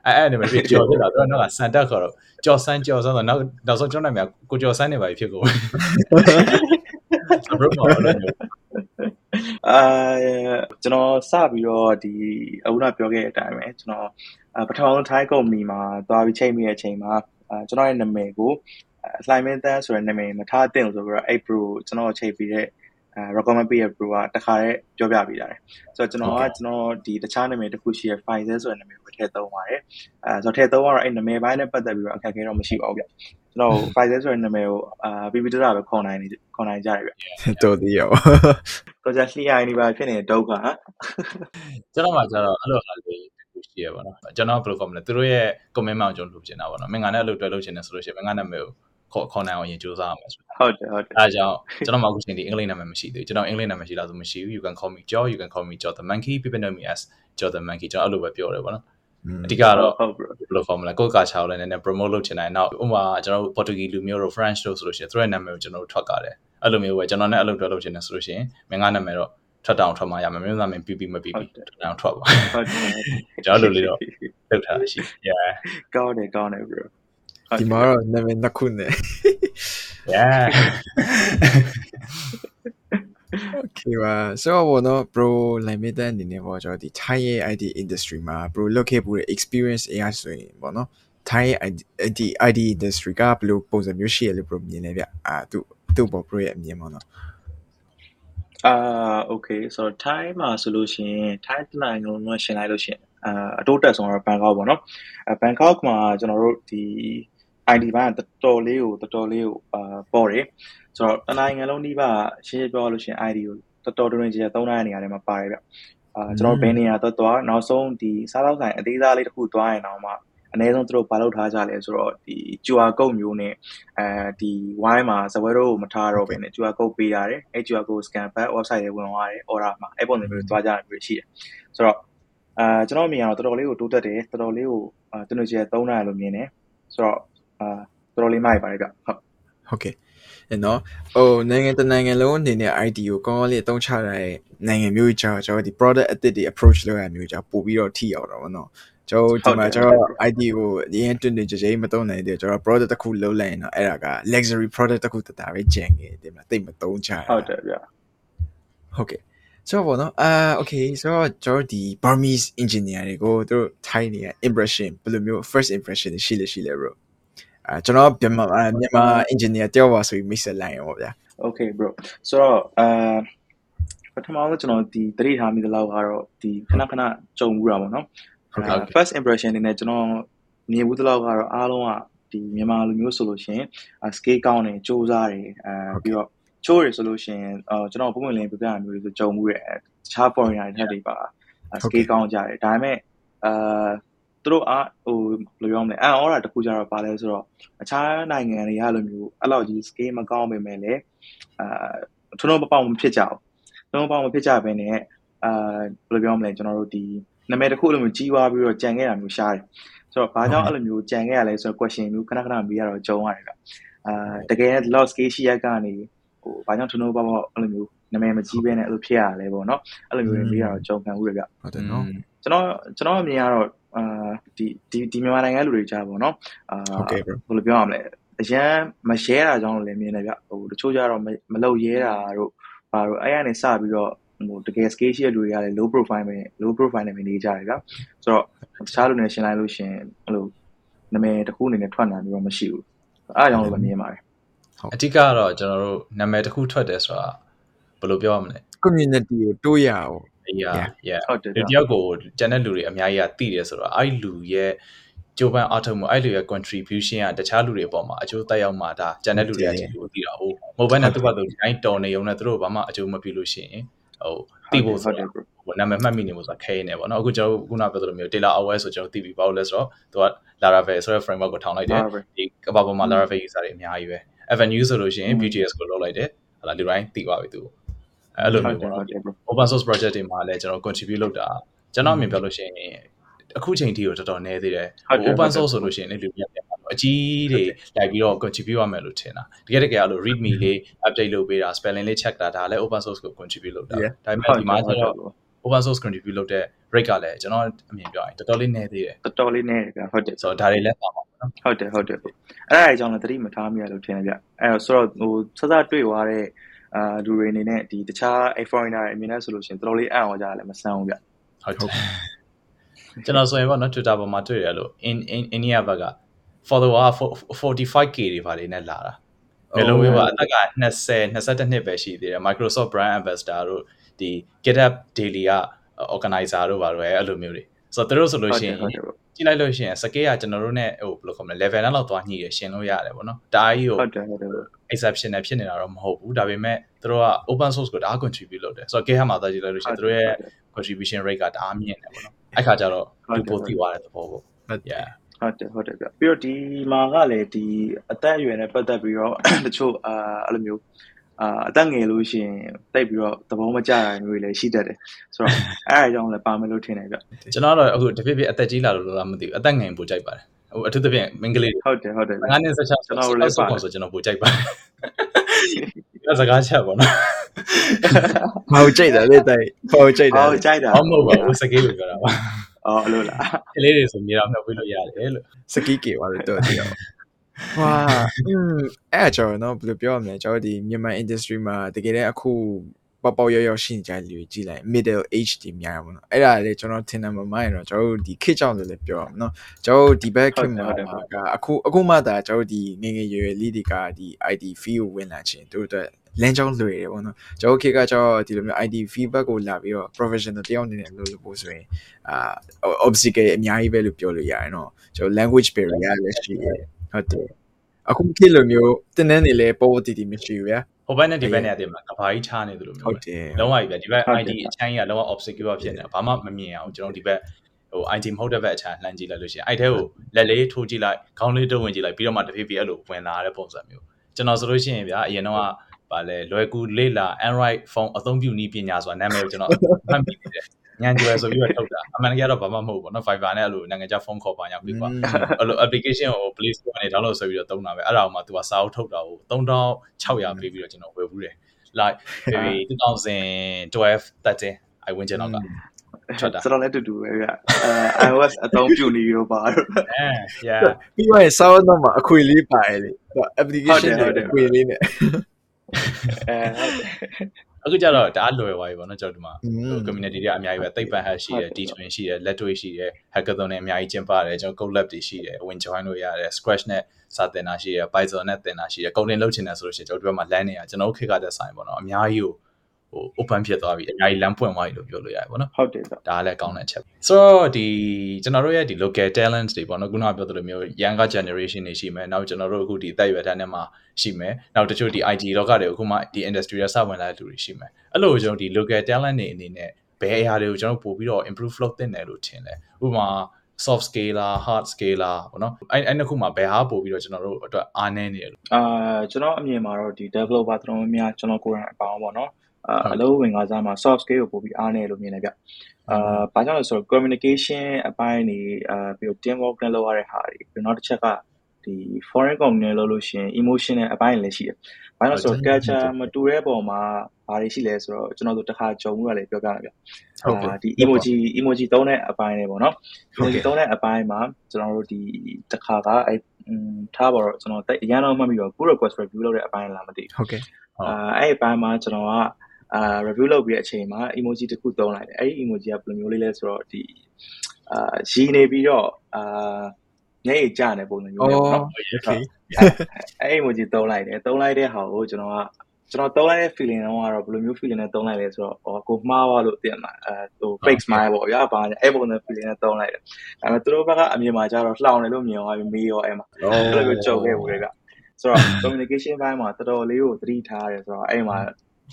အဲ့အဲ့ဒီမှာပြကြော်ဖြစ်လာသူကတော့ဆန်တက်ခေါ်တော့ကြော်ဆန်းကြော်ဆန်းဆိုနောက်နောက်ဆုံးကျွန်တော်နာမည်ကိုကြော်ဆန်းနေပါပြီဖြစ်ကုန်ဘရိုမော်လို့အာကျွန်တော်စပြီးတော့ဒီအခုနပြောခဲ့တဲ့အတိုင်းပဲကျွန်တော်အာပထမဆုံး Thai company မှာသွားပြီးချိန်မိတဲ့အချိန်မှာအာကျွန်တော်ရဲ့နာမည်ကိုအလှိုင်မင်းတန်းဆိုတဲ့နာမည်မထားသင့်ဘူးဆိုပြီးတော့အဲ့ bro ကျွန်တော်ချိန်ပြီးတဲ့အာ recommend ပေးရ bro ကတခါတည်းပြောပြပေးတာတယ်ဆိုတော့ကျွန်တော်ကကျွန်တော်ဒီတခြားနာမည်တစ်ခုရှိရ Pfizer ဆိုတဲ့နာမည်ကိုထည့်သုံးပါတယ်အဲဆိုတော့ထည့်သုံးရတော့အဲ့နာမည်ပိုင်းနဲ့ပတ်သက်ပြီးတော့အခက်အခဲတော့မရှိပါဘူးဗျကျွန်တော် Pfizer ဆိုတဲ့နာမည်ကိုအာပြီးပြီးတော့ပဲခေါ်နိုင်နေခေါ်နိုင်ကြတယ်ဗျတော်သေးရောတော့ကြာလှိရိုင်းနေပါဖြစ်နေတဲ့ဒုက္ခဟမ်ကျွန်တော်မှကျတော့အဲ့လိုဟာလေးတစ်ခုရှိရပါတော့ကျွန်တော်ဘယ်လိုခေါ်မလဲသူတို့ရဲ့ comment မှာကျွန်တော်လုပ်ချင်တာပါတော့မင်္ဂလာနဲ့အဲ့လိုတွဲလုပ်ချင်တယ်ဆိုလို့ရှိရင်မင်္ဂလာနာမည်ကို ခေါ်ခေါ်နိုင်အောင်ရင်စူးစမ်းအောင်မယ်ဆိုတော့ဟုတ်တယ်ဟုတ်တယ်အဲဒါကြောင့်ကျွန်တော်မှအခုချိန်ဒီအင်္ဂလိပ်နာမည်မရှိသေးဘူးကျွန်တော်အင်္ဂလိပ်နာမည်ရှိလားဆိုမရှိဘူး you can call me Joe you can call me Joe the monkey people know me as Joe the monkey ကျွန်တော်အဲ့လိုပဲပြောတယ်ပေါ့နော်အဓိကတော့ဟုတ် bro ဘယ်လိုခေါ်မလဲကိုယ့်ကာချာကိုလည်းနည်းနည်း promote လုပ်ချင်တယ်နောက်ဥပမာကျွန်တော်တို့ Portuguese လူမျိုးတို့ French တို့ဆိုလို့ရှိရင်သူတို့ရဲ့နာမည်ကိုကျွန်တော်တို့ထွက်ကားတယ်အဲ့လိုမျိုးပဲကျွန်တော်နဲ့အဲ့လိုတွဲလုပ်ချင်တယ်ဆိုလို့ရှိရင်မင်္ဂလာနာမည်တော့ထွက်တောင်ထွက်မှရမယ်မျိုးသားမင်းပြီးပြီးမပြီးပြီးထွက်တောင်ထွက်ပါဟုတ်တယ်ကျွန်တော်လိုလေးတော့လုပ်ထားတာရှိ yeah ကောင်းတယ်ကောင်းတယ် bro ဒီမှာတော့နာမည်နှစ်ခုနဲ့ yeah Okay ပါဆိုတော့ဘောနော် bro လိုင်မီတန်အနေနဲ့ပေါ့ကျွန်တော်ဒီ Thai ရဲ့ IT industry မှာ bro လုပ်ခဲ့ပူတဲ့ experience အရာဆိုရင်ပေါ့နော် Thai ရဲ့ IT IT industry ကဘယ်လိုပုံစံမျိုးရှိရလဲ bro မြင်နေဗျအာသူသူ့ဘော bro ရဲ့အမြင်ပေါ့နော်အာ okay ဆိုတော့ Thai မှာဆိုလို့ရှိရင် Thai တနိုင်ငံလုံးကရှင်းလိုက်လို့ရှိရင်အာအတိုးတက်ဆုံးတော့ Bangkok ပေါ့နော်အဲ Bangkok မှာကျွန်တော်တို့ဒီ ID ဘိုင်းကတော်တော်လေးကိုတော်တော်လေးကိုအာပေါ်တယ်ဆိုတော့တနိုင်ငံလုံးနှိပါရှင်းရှင်းပြောလို့ရှိရင် ID ကိုတော်တော်တွင်ကြီးသုံးတဲ့နေရာတွေမှာပါတယ်ဗျအာကျွန်တော်ဘယ်နေရာတော့တော့နောက်ဆုံးဒီစားတော့ဆိုင်အသေးစားလေးတစ်ခုသွားရင်တော့မှအနည်းဆုံးသူတို့ဘာလုပ်ထားကြလဲဆိုတော့ဒီ QR code မျိုးနဲ့အဲဒီ wine မှာဇပွဲတို့ကိုမထားတော့ဘဲနဲ့ QR code ပေးရတယ်အဲ QR code scan back website တွေဝင်သွားတယ် order မှာအဲ့ပုံစံမျိုးသွားကြတာမျိုးရှိတယ်ဆိုတော့အာကျွန်တော်မြင်ရတော့တော်တော်လေးကိုတိုးတက်တယ်တော်တော်လေးကိုအာတနည်းကျသုံးနိုင်လို့မြင်တယ်ဆိုတော့ အာတော်တော်လေးမိုက်ပါတယ်ဗျဟုတ်ဟုတ်ကဲ့အဲ့နော်ဟိုနိုင်ငံတနိုင်ငံလုံးအနေနဲ့ IT ကိုကောင်းကောင်းလေးအသုံးချရတဲ့နိုင်ငံမျိုးကြီးကျွန်တော်ဒီ product အသစ်တွေ approach လုပ်ရမျိုးကြောင့်ပို့ပြီးတော့ထိရောက်တော့ဗောနော်ကျွန်တော်ဒီမှာကျွန်တော် ID ကိုအရင်တွင်တွင်ကြကြမသုံးနိုင်တဲ့ကျွန်တော် product တစ်ခုလုံးလိုက်ရင်တော့အဲ့ဒါက luxury product တစ်ခုတတာပဲကျန်ခဲ့တယ်မလားတိတ်မသုံးချရဟုတ်တယ်ဗျဟုတ်ကဲ့ဆိုတော့ဗောနော်အာ okay ဆိုတော့ကျွန်တော်ဒီ Burmese engineer တွေကိုသူတို့ Thai နေ impression ဘယ်လိုမျိုး first impression တွေရှိလဲရှိလဲ bro အာကျွန်တော်မြန်မာမြန်မာ engineer တယောက်ပါဆိုပြီးမိတ်ဆက်လိုက်ရောဗျာ Okay bro ဆိုတော့အာပထမဆုံးကျွန်တော်ဒီတတိထားမိသလောက်ကတော့ဒီခဏခဏကြုံဘူးတာပေါ့နော်ဟုတ်ကဲ့အာ first impression အနေနဲ့ကျွန်တော်မြင်ဘူးသလောက်ကတော့အားလုံးကဒီမြန်မာလူမျိုးဆိုလို့ရှိရင်အာ scale ကောင်းတယ်စူးစမ်းတယ်အာပြီးတော့ချိုးရဆိုလို့ရှိရင်အာကျွန်တော်ပုံမှန်လင်းပြပြရမျိုးတွေဆိုကြုံမှုတယ်တခြား foreigner တွေထက်တွေပါအာ scale ကောင်းကြတယ်ဒါပေမဲ့အာ သူတို့အားဟိုဘယ်လိုပြောမလဲအန်အော်ရာတစ်ခုကြတော့ပါလဲဆိုတော့အခြားနိုင်ငံတွေကလိုမျိုးအဲ့လောက်ကြီး scale မကောင်းပေမဲ့လည်းအာထုံးထုံးပပောင်မဖြစ်ကြဘူးထုံးထုံးပပောင်မဖြစ်ကြဘဲနဲ့အာဘယ်လိုပြောမလဲကျွန်တော်တို့ဒီနာမည်တစ်ခုအဲ့လိုမျိုးကြီးွားပြီးတော့ကြံခဲ့တာမျိုးရှားတယ်ဆိုတော့ဘာကြောင့်အဲ့လိုမျိုးကြံခဲ့ရလဲဆိုတော့ question မျိုးခဏခဏမေးရတော့ကြုံရတယ်ဗျအာတကယ် loss scale ရှိရက်ကနေဟိုဘာကြောင့်ထုံးထုံးပပောင်အဲ့လိုမျိုးနာမည်မကြီးဘဲနဲ့အဲ့လိုဖြစ်ရလဲပေါ့နော်အဲ့လိုမျိုးတွေမေးရတော့ကြုံခံဦးရဗျဟုတ်တယ်နော်ကျွန်တော်ကျွန်တော်အမြင်ကတော့ အာဒီဒီဒီမြန်မာနိုင်ငံလူတွေကြားပေါ့နော်အာဟုတ်ကဲ့ bro ဘယ်လိုပြောရမလဲအရန်မ share တာကြောင့်လည်းမြင်တယ်ဗျဟိုတချို့ကြတော့မမလုပ်ရဲတာတို့ဘာလို့အဲ့ရနေစပြီးတော့ဟိုတကယ် scale ရှိတဲ့လူတွေကလည်း low profile ပဲ low profile နဲ့ပဲနေကြတယ်ဗျဆိုတော့တခြားလူတွေရှင်းလိုက်လို့ရှင်အဲ့လိုနာမည်တစ်ခုအနေနဲ့ထွက်လာပြီးတော့မရှိဘူးအဲ့အကြောင်းလို့ပဲမြင်ပါတယ်အဓိကကတော့ကျွန်တော်တို့နာမည်တစ်ခုထွက်တယ်ဆိုတာဘယ်လိုပြောရမလဲ community ကိုတိုးရအောင် အေးရ yeah ဟုတ်တယ်ဒီဗျတယောက်ကိုကျန်တဲ့လူတွေအများကြီးကသိတယ်ဆိုတော့အဲ့ဒီလူရဲ့ကြိုးပမ်းအားထုတ်မှုအဲ့လိုရဲ့ contribution ကတခြားလူတွေအပေါ်မှာအကျိုးသက်ရောက်မှာဒါကျန်တဲ့လူတွေကဒီလိုသိတာဟုတ်မဟုတ်ဘဲနဲ့သူ့ဘာသူတိုင်းတော်နေုံနဲ့သူတို့ဘာမှအကျိုးမပြုလို့ရှိရင်ဟိုသိဖို့ဆိုတော့ဟိုနာမည်မှတ်မိနေဖို့ဆိုတာခဲနေပေါ့နော်အခုကျွန်တော်ခုနပြောသလိုမျိုး Taylor Aware ဆိုကျွန်တော်သိပြီဘာလို့လဲဆိုတော့သူက Laravel ဆိုတဲ့ framework ကိုထောင်လိုက်တယ်ဒီကဘာပေါ်မှာ Laravel user တွေအများကြီးပဲ Avenue ဆိုလို့ရှိရင် Vue.js ကိုလုပ်လိုက်တယ်ဟာလာလူတိုင်းသိသွားပြီသူ အဲ့လိုမျိုးပေါ့နော် open source project တွေမှာလည်းကျွန်တော် contribute လုပ်တာကျွန်တော်အမြင်ပြောလို့ရှိရင်အခုချိန်ထိကိုတော်တော်နည်းသေးတယ် open source ဆိုလို့ရှိရင်လည်းလူပြပြအကြီးတွေလိုက်ပြီးတော့ contribute ရမယ်လို့ထင်တာတကယ်တကယ်အဲ့လို readme လေး update လုပ်ပေးတာ spelling လေး check တာဒါလည်း open source ကို contribute လုပ်တာဒါပေမဲ့ဒီမှာကျတော့ open source contribute လုပ်တဲ့ rate ကလည်းကျွန်တော်အမြင်ပြောရင်တော်တော်လေးနည်းသေးတယ်တော်တော်လေးနည်းတယ်ဗျဟုတ်တယ်ဆိုတော့ဒါတွေလည်းပါပါနော်ဟုတ်တယ်ဟုတ်တယ်အဲ့ဒါအကြောင်းလည်းသတိမထားမိရလို့ထင်တယ်ဗျအဲ့တော့ဆိုတော့ဟိုစစတွေ့သွားတဲ့ အာလူတွေအနေနဲ့ဒီတခြား foreigner တွေအမြင်နဲ့ဆိုလို့ရှိရင်တော်တော်လေးအံ့ဩကြတယ်မဆန်းဘူးဗျဟုတ်တယ်ကျွန်တော်ဆိုရင်ပေါ့နော် Twitter ပေါ်မှာတွေ့ရလို့ in in India ဘက်က follower 45k တွေပါလေနဲ့လာတာဘယ်လိုမျိုးပါအသက်က20 22နှစ်ပဲရှိသေးတယ် Microsoft brand ambassador တို့ဒီ GitHub daily က organizer တို့ပါတော့အဲ့လိုမျိုးတွေ ဆိုတော့သူတို့ဆိုလို့ရှိရင်ကြည့်လိုက်လို့ရှိရင်စကေးကကျွန်တော်တို့ ਨੇ ဟိုဘယ်လိုခေါ်မလဲ level နဲ့လောက်သွားညှိရရှင်လို့ရတယ်ပေါ့နော်ဒါကြီးကိုဟုတ်တယ်ဟုတ်တယ် exception နဲ့ဖြစ်နေတာတော့မဟုတ်ဘူးဒါပေမဲ့သူတို့က open source ကိုတအား contribute လုပ်တယ်ဆိုတော့ GitHub မှာသွားကြည့်လိုက်လို့ရှိရင်သူတို့ရဲ့ contribution rate ကတအားမြင့်တယ်ပေါ့နော်အဲ့ခါကျတော့လူပိုသိသွားတဲ့သဘောပေါ့ yeah ဟုတ်တယ်ဟုတ်တယ်ဗျပြီးတော့ဒီမှာကလည်းဒီအသက်အရွယ်နဲ့ပတ်သက်ပြီးတော့တချို့အာအဲ့လိုမျိုး အာအသက်ငယ်လို့ရှိရင်တိတ်ပြီးတော့သဘောမကျတာမျိုးတွေလည်းရှိတတ်တယ်ဆိုတော့အဲ့အကြောင်းလည်းပါမယ်လို့ထင်တယ်ဗျကျွန်တော်တော့အခုတဖြည်းဖြည်းအသက်ကြီးလာလို့လားမသိဘူးအသက်ငယ်ပိုကြိုက်ပါတယ်ဟိုအထူးသဖြင့်မင်္ဂလိဟုတ်တယ်ဟုတ်တယ်ငါးနှစ်ဆက်ချကျွန်တော်လည်းပေါ့ဆိုကျွန်တော်ပိုကြိုက်ပါတယ်ဒါစကားချက်ပေါ့နော်မဟုတ်ကြိတ်တယ်လေတိုင်မဟုတ်ကြိတ်တယ်ဟုတ်ကြိုက်တာဘာမဟုတ်ပါဘူးစကေးလို့ပြောတာပါအော်အဲ့လိုလားကလေးတွေဆိုမြေတော်မြှုပ်ပြီးလို့ရတယ်လို့စကီးကေပါလေတော့တရား ဝါอืมအဲ့ကျွန်တော်နော်ဘယ်လိုပြောရမလဲကျွန်တော်ဒီမြန်မာ industry မှာတကယ်တည်းအခုပေါပေါရောက်ရောက်ရှိနေကြတဲ့လူတွေကြည့်လိုက် middle age တွေများရပါတော့အဲ့ဒါလေကျွန်တော်ထင်တယ်မမိုင်းတော့ကျွန်တော်တို့ဒီခေတ်ကြောင့်လည်းလည်းပြောရမှာနော်ကျွန်တော်တို့ဒီဘက်ခေတ်မှာကအခုအခုမှဒါကျွန်တော်တို့ဒီငငယ်ရွယ်ရွယ်လေးတွေကဒီ ID fee ကိုဝင်လာခြင်းတို့အတွက်လမ်းကြောင်းလွယ်တယ်ပေါ့နော်ကျွန်တော်ခေတ်ကကျွန်တော်ဒီလိုမျိုး ID feedback ကိုလာပြီးတော့ professional တယောက်အနေနဲ့လုပ်လို့ပို့ဆိုရင်အာ obstacle အများကြီးပဲလို့ပြောလို့ရတယ်နော်ကျွန်တော် language barrier လည်းရှိတယ် ဟုတ်တယ်အခုခေတ်လိုမျိုးတင်းနှန်းနေလဲပေါ်ပေါ်တီတီမရှိဘူးဗျာဟိုဘက်နဲ့ဒီဘက်နဲ့အတင်မှာကဘာကြီးချားနေသလိုမျိုးဟုတ်တယ်လုံးဝကြီးပဲဒီဘက် ID အချမ်းကြီးကလုံးဝ obstacle ဖြစ်နေတာဘာမှမမြင်အောင်ကျွန်တော်ဒီဘက်ဟို ID မဟုတ်တဲ့ဘက်အချမ်းလှမ်းကြည့်လိုက်လို့ရှိရင်အဲ့ထဲကိုလက်လေးထိုးကြည့်လိုက်ခေါင်းလေးတုံးဝင်ကြည့်လိုက်ပြီးတော့မှတဖြည်းဖြည်းအဲ့လိုဝင်လာတဲ့ပုံစံမျိုးကျွန်တော်ဆိုလို့ရှိရင်ဗျာအရင်တော့ကဗာလဲလွယ်ကူလေးလာ Android phone အသုံးပြုနည်းပညာဆိုတာနာမည်ကိုကျွန်တော်မှတ်မိတယ် ညံကျွယ်ဆိုပြီးတော့ထုတ်တာအမှန်တကယ်တော့ဘာမှမဟုတ်ဘူးเนาะ Fiverr နဲ့အဲ့လိုနိုင်ငံခြားဖုန်းခေါ်ပါညာပြီးကွာအဲ့လို application ကို Play Store ကနေ download ဆွဲပြီးတော့သုံးတာပဲအဲ့ဒါကိုမှ तू ကစာအုပ်ထုတ်တာကို3600ပေးပြီးတော့ကျွန်တော်ဝယ်ဘူးတယ် like maybe 2012 13 I win ကျွန်တော်ကထွက်တာ စတော့လည်းတူတူပဲဗျအဲ iOS အသုံးပြုနေရောပါတော့ အဲ yeah ပြီးတော့စာအုပ်တော့မှာအခွေလေးပါတယ်လေ application တွေအခွေလေးနဲ့ အဲဟုတ်တယ် အခုကျတော့တအားလွယ်သွားပြီပေါ့နော်ကျွန်တော်ဒီမှာ community တွေအများကြီးပဲသိပ္ပံ hack ရှိတယ် D-twin ရှိတယ်လက်တွေ့ရှိတယ် hackathon တွေအများကြီးကျင်းပတယ်ကျွန်တော် code lab တွေရှိတယ် win join လို့ရတယ် scratch နဲ့စာသင်တာရှိတယ် python နဲ့သင်တာရှိတယ် coding လုပ်ချင်တယ်ဆိုလို့ရှိရင်ကျွန်တော်ဒီဘက်မှာ land နေတာကျွန်တော်ခေတ်ကတဲ့ဆိုင်ပေါ့နော်အများကြီးကို ဟို open ဖြစ်သွားပြီအများကြီး land ပွင့်သွားပြီလို့ပြောလို့ရတယ်ပေါ့နော်ဟုတ်တယ်ဗျဒါလည်းကောင်းတဲ့ချက်ဆိုတော့ဒီကျွန်တော်တို့ရဲ့ဒီ local talents တွေပေါ့နော်ခုနကပြောသလိုမျိုး younger generation တွေရှိမယ်နောက်ကျွန်တော်တို့အခုဒီတက်ရွယ်တန်းထဲမှာရှိမယ်နောက်တချို့ဒီ IT လောကတွေအခုမှဒီ industry ရစဝင်လာတဲ့လူတွေရှိမယ်အဲ့လိုကျွန်တော်ဒီ local talent တွေအနေနဲ့ဘယ်အရာတွေကိုကျွန်တော်ပို့ပြီးတော့ improve လုပ်သင့်တယ်လို့ထင်တယ်ဥပမာ soft skill လား hard skill လားပေါ့နော်အဲ့အဲ့နှစ်ခုမှာဘယ်ဟာပို့ပြီးတော့ကျွန်တော်တို့အတွက်အားနည်းနေတယ်လို့အာကျွန်တော်အမြင်မှာတော့ဒီ developer တော်တော်များများကျွန်တော်ကိုယ်တိုင်အပေါင်းပေါ့နော် အာအလုပ်ဝင်ကစားမှာ soft skill ကိုပို့ပြီးအားနေလို့မြင်တယ်ဗျအာဘာကြောင့်လဲဆိုတော့ communication အပိုင်းနေအာပြီးတော့ team work နဲ့လုပ်ရတဲ့ဟာတွေပြီးနောက်တစ်ချက်ကဒီ foreign company နဲ့လုပ်လို့ရှိရင် emotion နဲ့အပိုင်းလည်းရှိတယ်။ဘာလို့လဲဆိုတော့ culture မတူတဲ့ပုံမှာဘာတွေရှိလဲဆိုတော့ကျွန်တော်တို့တစ်ခါကြုံလို့လည်းပြောပြမယ်ဗျ။ဟုတ်ကဲ့အာဒီ emoji emoji သုံးတဲ့အပိုင်းတွေပေါ့နော် emoji သုံးတဲ့အပိုင်းမှာကျွန်တော်တို့ဒီတစ်ခါကအဲထားပါတော့ကျွန်တော်တိတ်အရင်တော့မှတ်ပြီးတော့ pull request review လုပ်တဲ့အပိုင်းလားမသိဘူးဟုတ်ကဲ့အာအဲ့ဒီပိုင်းမှာကျွန်တော်က အာ review လုပ်ပြီးတဲ့အချိန်မှာ emoji တစ်ခုသုံးလိုက်တယ်အဲ့ဒီ emoji ကဘယ်လိုမျိုးလေးလဲဆိုတော့ဒီအာရီနေပြီးတော့အာညရည်ကြတဲ့ပုံစံမျိုးအော်လေးပေါ့နော် okay အဲ့ emoji သုံးလိုက်တယ်သုံးလိုက်တဲ့ဟာကိုကျွန်တော်ကကျွန်တော်တုံးလိုက်တဲ့ feeling တော့ကတော့ဘယ်လိုမျိုး feeling နဲ့တုံးလိုက်လဲဆိုတော့ဟောကိုမှားသွားလို့တင်မှာအဲဟို fake smile ပေါ့ဗျာဘာအဲ့ပုံစံ feeling နဲ့တုံးလိုက်တယ်ဒါပေမဲ့သူတို့ဘက်ကအမြင်မှာကျတော့လှောင်တယ်လို့မြင်သွားပြီးမေးရောအဲ့မှာအဲ့လိုမျိုးကြုံခဲ့ဘူးလေဗျဆိုတော့ communication ဘိုင်းမှာတော်တော်လေးကိုသတိထားရတယ်ဆိုတော့အဲ့မှာ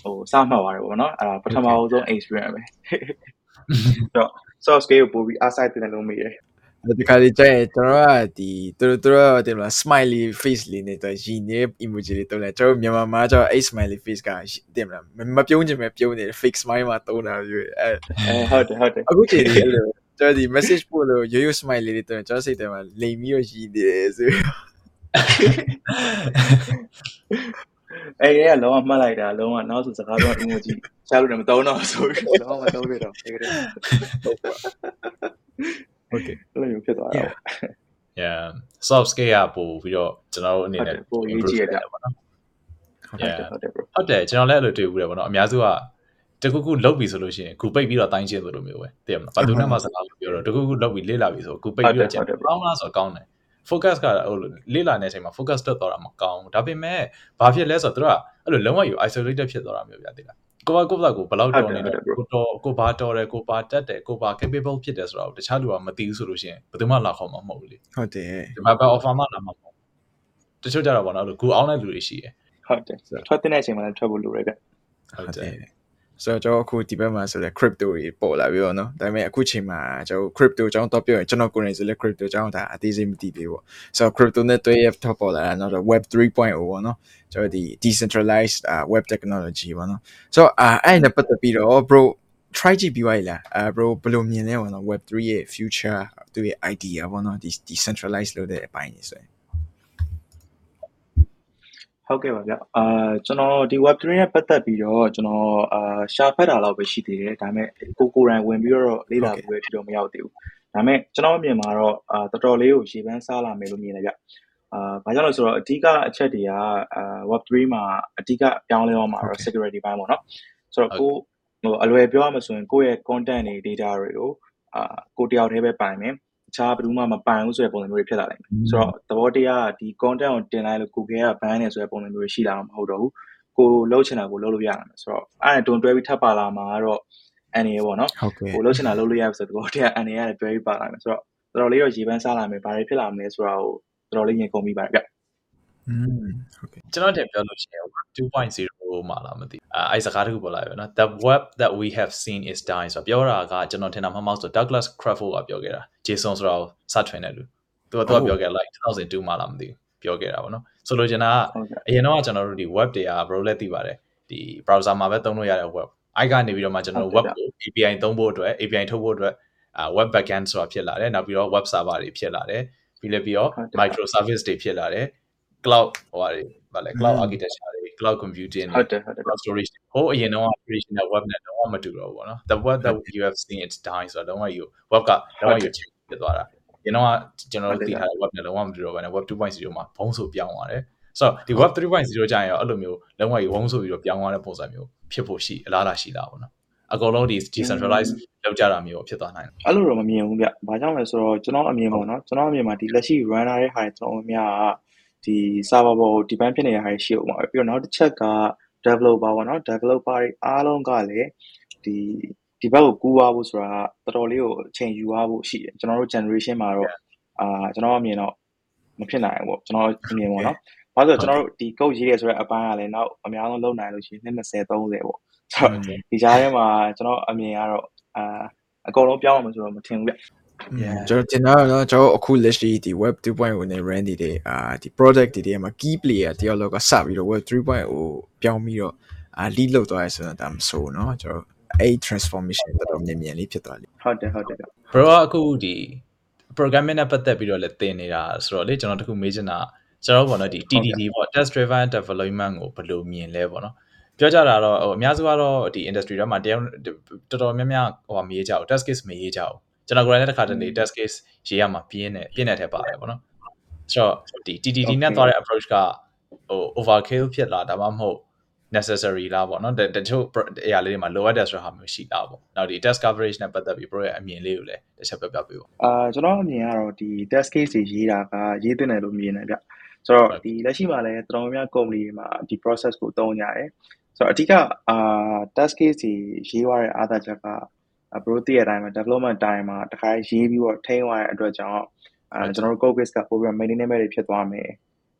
ဟိုစမှတ်သွားတယ်ပေါ့နော်အဲ့ဒါပထမဆုံး experience ပဲဆိုတော့ soft skill ကိုပို့ပြီး aside တင်တယ်လို့မေးတယ်ဒီခါလေးကျရင်ကျွန်တော်ကဒီသူတို့သူတို့တင်မလား smiley face လေးနဲ့တော့ရည်နေ emoji လေးတုံးတယ်ကျွန်တော်မြန်မာမှာကျတော့အဲ့ smiley face ကတင်မလားမပြုံးချင်ပဲပြုံးနေ fake smile မှာတုံးတာမျိုးအဲဟုတ်တယ်ဟုတ်တယ်အခုချိန်လေးအဲ့လိုကျွန်တော်ဒီ message ပို့လို့ရိုးရိုး smile လေးတွေတုံးကျွန်တော်စိတ်ထဲမှာလိမ်ပြီးတော့ရည်နေတယ်ဆို အဲ့ရကလုံးဝမှတ်လိုက်တာလုံးဝနောက်ဆိုစကားတော့ emoji ရှာလို့လည်းမသုံးတော့ဆိုပြီးလုံးဝမသုံးရတော့ဒီကနေ့ဟုတ်ပါ okay အဲ့လိုမျိုးဖြစ်သွားတာပေါ့ yeah soft skill ကပို့ပြီးတော့ကျွန်တော်တို့အနေနဲ့ပိုရေးကြည့်ရတာပေါ့နော် yeah ဟုတ်တယ် bro ဟုတ်တယ်ကျွန်တော်လည်းအဲ့လိုတွေ့ဘူးတယ်ပေါ့နော်အများစုကတခုခုလုတ်ပြီဆိုလို့ရှိရင်ခုပိတ်ပြီးတော့တိုင်းကျင်းသလိုမျိုးပဲသိရမလားဘာသူနဲ့မှစကားမပြောတော့တခုခုလုတ်ပြီးလေ့လာပြီဆိုခုပိတ်ပြီးတော့ကျင်းကောင်းလားဆိုတော့ကောင်းတယ် focus ကဟိုလေ့လာနေတဲ့အချိန်မှာ focus တက်သွားတာမကောင်းဘူးဒါပေမဲ့ဘာဖြစ်လဲဆိုတော့သူကအဲ့လိုလုံးဝယူ isolated ဖြစ်သွားတာမျိုးပြသိလားကိုကကိုယ့်ဘက်ကိုဘယ်လောက်တော်နေလဲကိုတော်ကိုဘာတော်တယ်ကိုဘာတက်တယ်ကိုဘာ capable ဖြစ်တယ်ဆိုတော့တခြားလူကမသိဘူးဆိုလို့ရှိရင်ဘယ်သူမှလာခေါ်မှာမဟုတ်ဘူးလေဟုတ်တယ်ဒီမှာပဲ offer မှလာမှာမဟုတ်တချို့ကြတော့ဗောနော်ကိုအောင်တဲ့လူတွေရှိတယ်ဟုတ်တယ်ထွက်တဲ့အချိန်မှာလည်းထွက်ဖို့လိုရတဲ့ဟုတ်တယ် ဆိုတော့ကျွန်တော်အခုဒီဘက်မှာဆိုလဲ crypto တွေပေါ်လာပြီပေါ့နော်ဒါပေမဲ့အခုချိန်မှာကျွန်တော် crypto အကြောင်းတော့ပြောရင်ကျွန်တော်ကိုယ်တိုင်ဆိုလဲ crypto အကြောင်းဒါအသေးစိတ်မသိသေးဘူးပေါ့ဆိုတော့ crypto နဲ့တွေ့ရတော့ပေါ်လာတာတော့ web 3.0ပေါ့နော်ကျွန်တော်ဒီ decentralized web technology ပေါ့နော်ဆိုတော့အဲ့နဲ့ပတ်သက်ပြီးတော့ bro try ကြည့်ပြီးသွားလားအဲ bro ဘယ်လိုမြင်လဲပေါ့နော် web 3ရဲ့ future သူရဲ့ idea ပေါ့နော်ဒီ decentralized လုပ်တဲ့အပိုင်းနေဆိုရင် ဟုတ်ကဲ့ပါဗျ။အာ ကျွန်တော် ဒီ Web3 နဲ့ ပတ်သက်ပြီးတော့ ကျွန်တော် အာ ရှာဖတ်တာလောက်ပဲ ရှိသေးတယ်။ဒါပေမဲ့ ကိုကိုယ်တိုင် ဝင်ပြီးတော့ လေ့လာဖို့အထိတော့ မရောက်သေးဘူး။ဒါပေမဲ့ ကျွန်တော်အမြင်မှာတော့ အာ တော်တော်လေးကို ရေပန်းစားလာမယ်လို့ မြင်တယ်ဗျ။အာ ဘာကြောင့်လဲဆိုတော့ အဓိက အချက်တွေက အာ Web3 မှာ အဓိကအပြောင်းလဲသွားမှာတော့ security ဘိုင်းပေါ့နော်။ဆိုတော့ ကိုဟိုအလွယ်ပြောရမှာဆိုရင် ကိုယ့်ရဲ့ content တွေ data တွေကို အာ ကိုတယောက်တည်းပဲ ပိုင်မယ် ခြားဘယ်သူမှမပိုင်ဘူးဆိုတဲ့ပုံစံမျိုးတွေဖြစ်လာနိုင်တယ်။ဆိုတော့သဘောတရားကဒီ content ကိုတင်လိုက်လို့ Google က ban နေဆိုတဲ့ပုံစံမျိုးတွေရှိလာမှာမဟုတ်တော့ဘူး။ကိုလှုပ်ချင်တာကိုလှုပ်လို့ရမှာဆိုတော့အဲ့ဒါတွန်တွဲပြီးထပ်ပါလာမှာတော့အန်နေပေါ့နော်။ကိုလှုပ်ချင်တာလှုပ်လို့ရပြီဆိုတော့သဘောတရားအန်နေရတယ်တွဲပြီးပါလာမယ်ဆိုတော့တော်တော်လေးတော့ရေပန်းစားလာမယ်ဘာတွေဖြစ်လာမလဲဆိုတာကိုတော်တော်လေးရင်ကုန်ပြီးပါတယ်ဗျ။อืมဟုတ်ကဲ့ကျွန်တော်တင်ပြောလို့ရှိရင်2.0 မှာလားမသိအဲအဲစကားတခုပေါ်လာပြီနော် the web that we have seen is dying ဆိုပြောတာကကျွန်တော်ထင်တာမှမဟုတ်ဆို Douglas Crawford ကပြောခဲ့တာ Jason ဆိုတော့စထွင်တယ်လူသူကသူကပြောခဲ့ like 2002မှာလားမသိပြောခဲ့တာပေါ့နော်ဆိုလိုချင်တာကအရင်တော့ကျွန်တော်တို့ဒီ web တွေက bro လည်းသိပါတယ်ဒီ browser မှာပဲသုံးလို့ရတဲ့ web အိုက်ကနေပြီးတော့မှကျွန်တော်တို့ web ကို API သုံးဖို့အတွက် API ထုတ်ဖို့အတွက်အာ web backend ဆိုတာဖြစ်လာတယ်နောက်ပြီးတော့ web server တွေဖြစ်လာတယ်ပြီးလည်းပြီးတော့ micro service တွေဖြစ်လာတယ် cloud ဟိုဟာတွေဗာလဲ cloud architecture တွေ cloud computing ဟုတ်တယ်ဟုတ်တယ် cloud storage ဟိုအရင်တော့ traditional web နဲ့တော့မတူတော့ဘူးပေါ့နော် the web that you have seen it's dying ဆိုတော့လုံးဝယူ web ကလုံးဝယူချဖြစ်သွားတာရင်တော့ကျွန်တော်တို့သိထားတဲ့ web နဲ့လုံးဝမတူတော့ဘဲနဲ့ web 2.0မှာဘုံဆိုပြောင်းသွားတယ်ဆိုတော့ဒီ web 3.0ကြာရင်ရောအဲ့လိုမျိုးလုံးဝယူဘုံဆိုပြီးတော့ပြောင်းသွားတဲ့ပုံစံမျိုးဖြစ်ဖို့ရှိအလားအလာရှိတာပေါ့နော်အကုန်လုံးဒီ decentralize လောက်ကြတာမျိုးဖြစ်သွားနိုင်တယ်အဲ့လိုတော့မမြင်ဘူးဗျ။ဘာကြောင့်လဲဆိုတော့ကျွန်တော်အမြင်ပေါ့နော်ကျွန်တော်အမြင်မှာဒီလက်ရှိ runner ရဲ့ဟာတွေကျွန်တော်များက ဒီ server ပေါ်ကို depend ဖြစ်နေတဲ့ဟာတွေရှိဦးမှာပဲပြီးတော့နောက်တစ်ချက်က developer ပေါ့နော် developer တွေအားလုံးကလည်းဒီဒီဘက်ကိုကူးသွားဖို့ဆိုတာတော်တော်လေးကိုအချိန်ယူသွားဖို့ရှိတယ်ကျွန်တော်တို့ generation မှာတော့အာကျွန်တော်အမြင်တော့မဖြစ်နိုင်ဘူးပေါ့ကျွန်တော်အမြင်ပေါ့နော်ဘာလို့ဆိုတော့ကျွန်တော်တို့ဒီ code ရေးရဆိုတဲ့အပိုင်းကလည်းနောက်အများဆုံးလုပ်နိုင်လို့ရှိရင်20 30 30ပေါ့ဆိုတော့ဒီကြားထဲမှာကျွန်တော်အမြင်ကတော့အာအကုန်လုံးပြောင်းအောင်ဆိုတော့မထင်ဘူးဗျ ကျွန်တော်တင်တာတော့ကျွန်တော်အခုလက်ရှိဒီ web 2.0နဲ့ run နေတဲ့အာဒီ product တွေထဲမှာ key player တယောက်လောက်ကစပြီးတော့ web 3.0ပြောင်းပြီးတော့အာ lead လုပ်သွားရဆိုတော့ဒါမဆိုเนาะကျွန်တော်အဲ့ transformation တော်တော်မြန်မြန်လေးဖြစ်သွားလိမ့်ဟုတ်တယ်ဟုတ်တယ် bro အခုဒီ programming နဲ့ပတ်သက်ပြီးတော့လည်းသင်နေတာဆိုတော့လေကျွန်တော်တခုမေးချင်တာကျွန်တော်ပေါ့နော်ဒီ TDD ပေါ့ test driven development ကိုဘယ်လိုမြင်လဲပေါ့နော်ပြောကြတာတော့ဟိုအများစုကတော့ဒီ industry ထဲမှာတယောက်တော်တော်များများဟိုမရေးကြဘူး test case မရေးကြဘူး ကျွန်တော်ကိုယ်တိုင်လည်းတစ်ခါတလေ test case ရေးရမှာပြင်းတယ်ပြင်းတဲ့ထဲပါတယ်ပေါ့နော်ဆိုတော့ဒီ TTD နဲ့သွားတဲ့ approach ကဟို overkill ဖြစ်လာဒါမှမဟုတ် necessary လားပေါ့နော်တချို့အရာလေးတွေမှာလိုအပ်တယ်ဆိုတာမျိုးရှိတာပေါ့နောက်ဒီ test coverage နဲ့ပတ်သက်ပြီး pro ရဲ့အမြင်လေးကိုလည်းတစ်ချက်ပြပြပေးပါအာကျွန်တော်အမြင်ကတော့ဒီ test case တွေရေးတာကရေးတင်တယ်လို့မြင်တယ်ဗျဆိုတော့ဒီလက်ရှိမှာလည်းတော်တော်များများ company တွေမှာဒီ process ကိုသုံးကြတယ်ဆိုတော့အဓိကအာ test case တွေရေးသွားတဲ့အားသာချက်က ဘရိုသိရတိုင်းမှာ development time မှာတခါရေးပြီးတော့ထိန်းသွားတဲ့အတွက်ကြောင့်အဲကျွန်တော်တို့ code base ကပို့ပြီး maintainable တွေဖြစ်သွားမယ်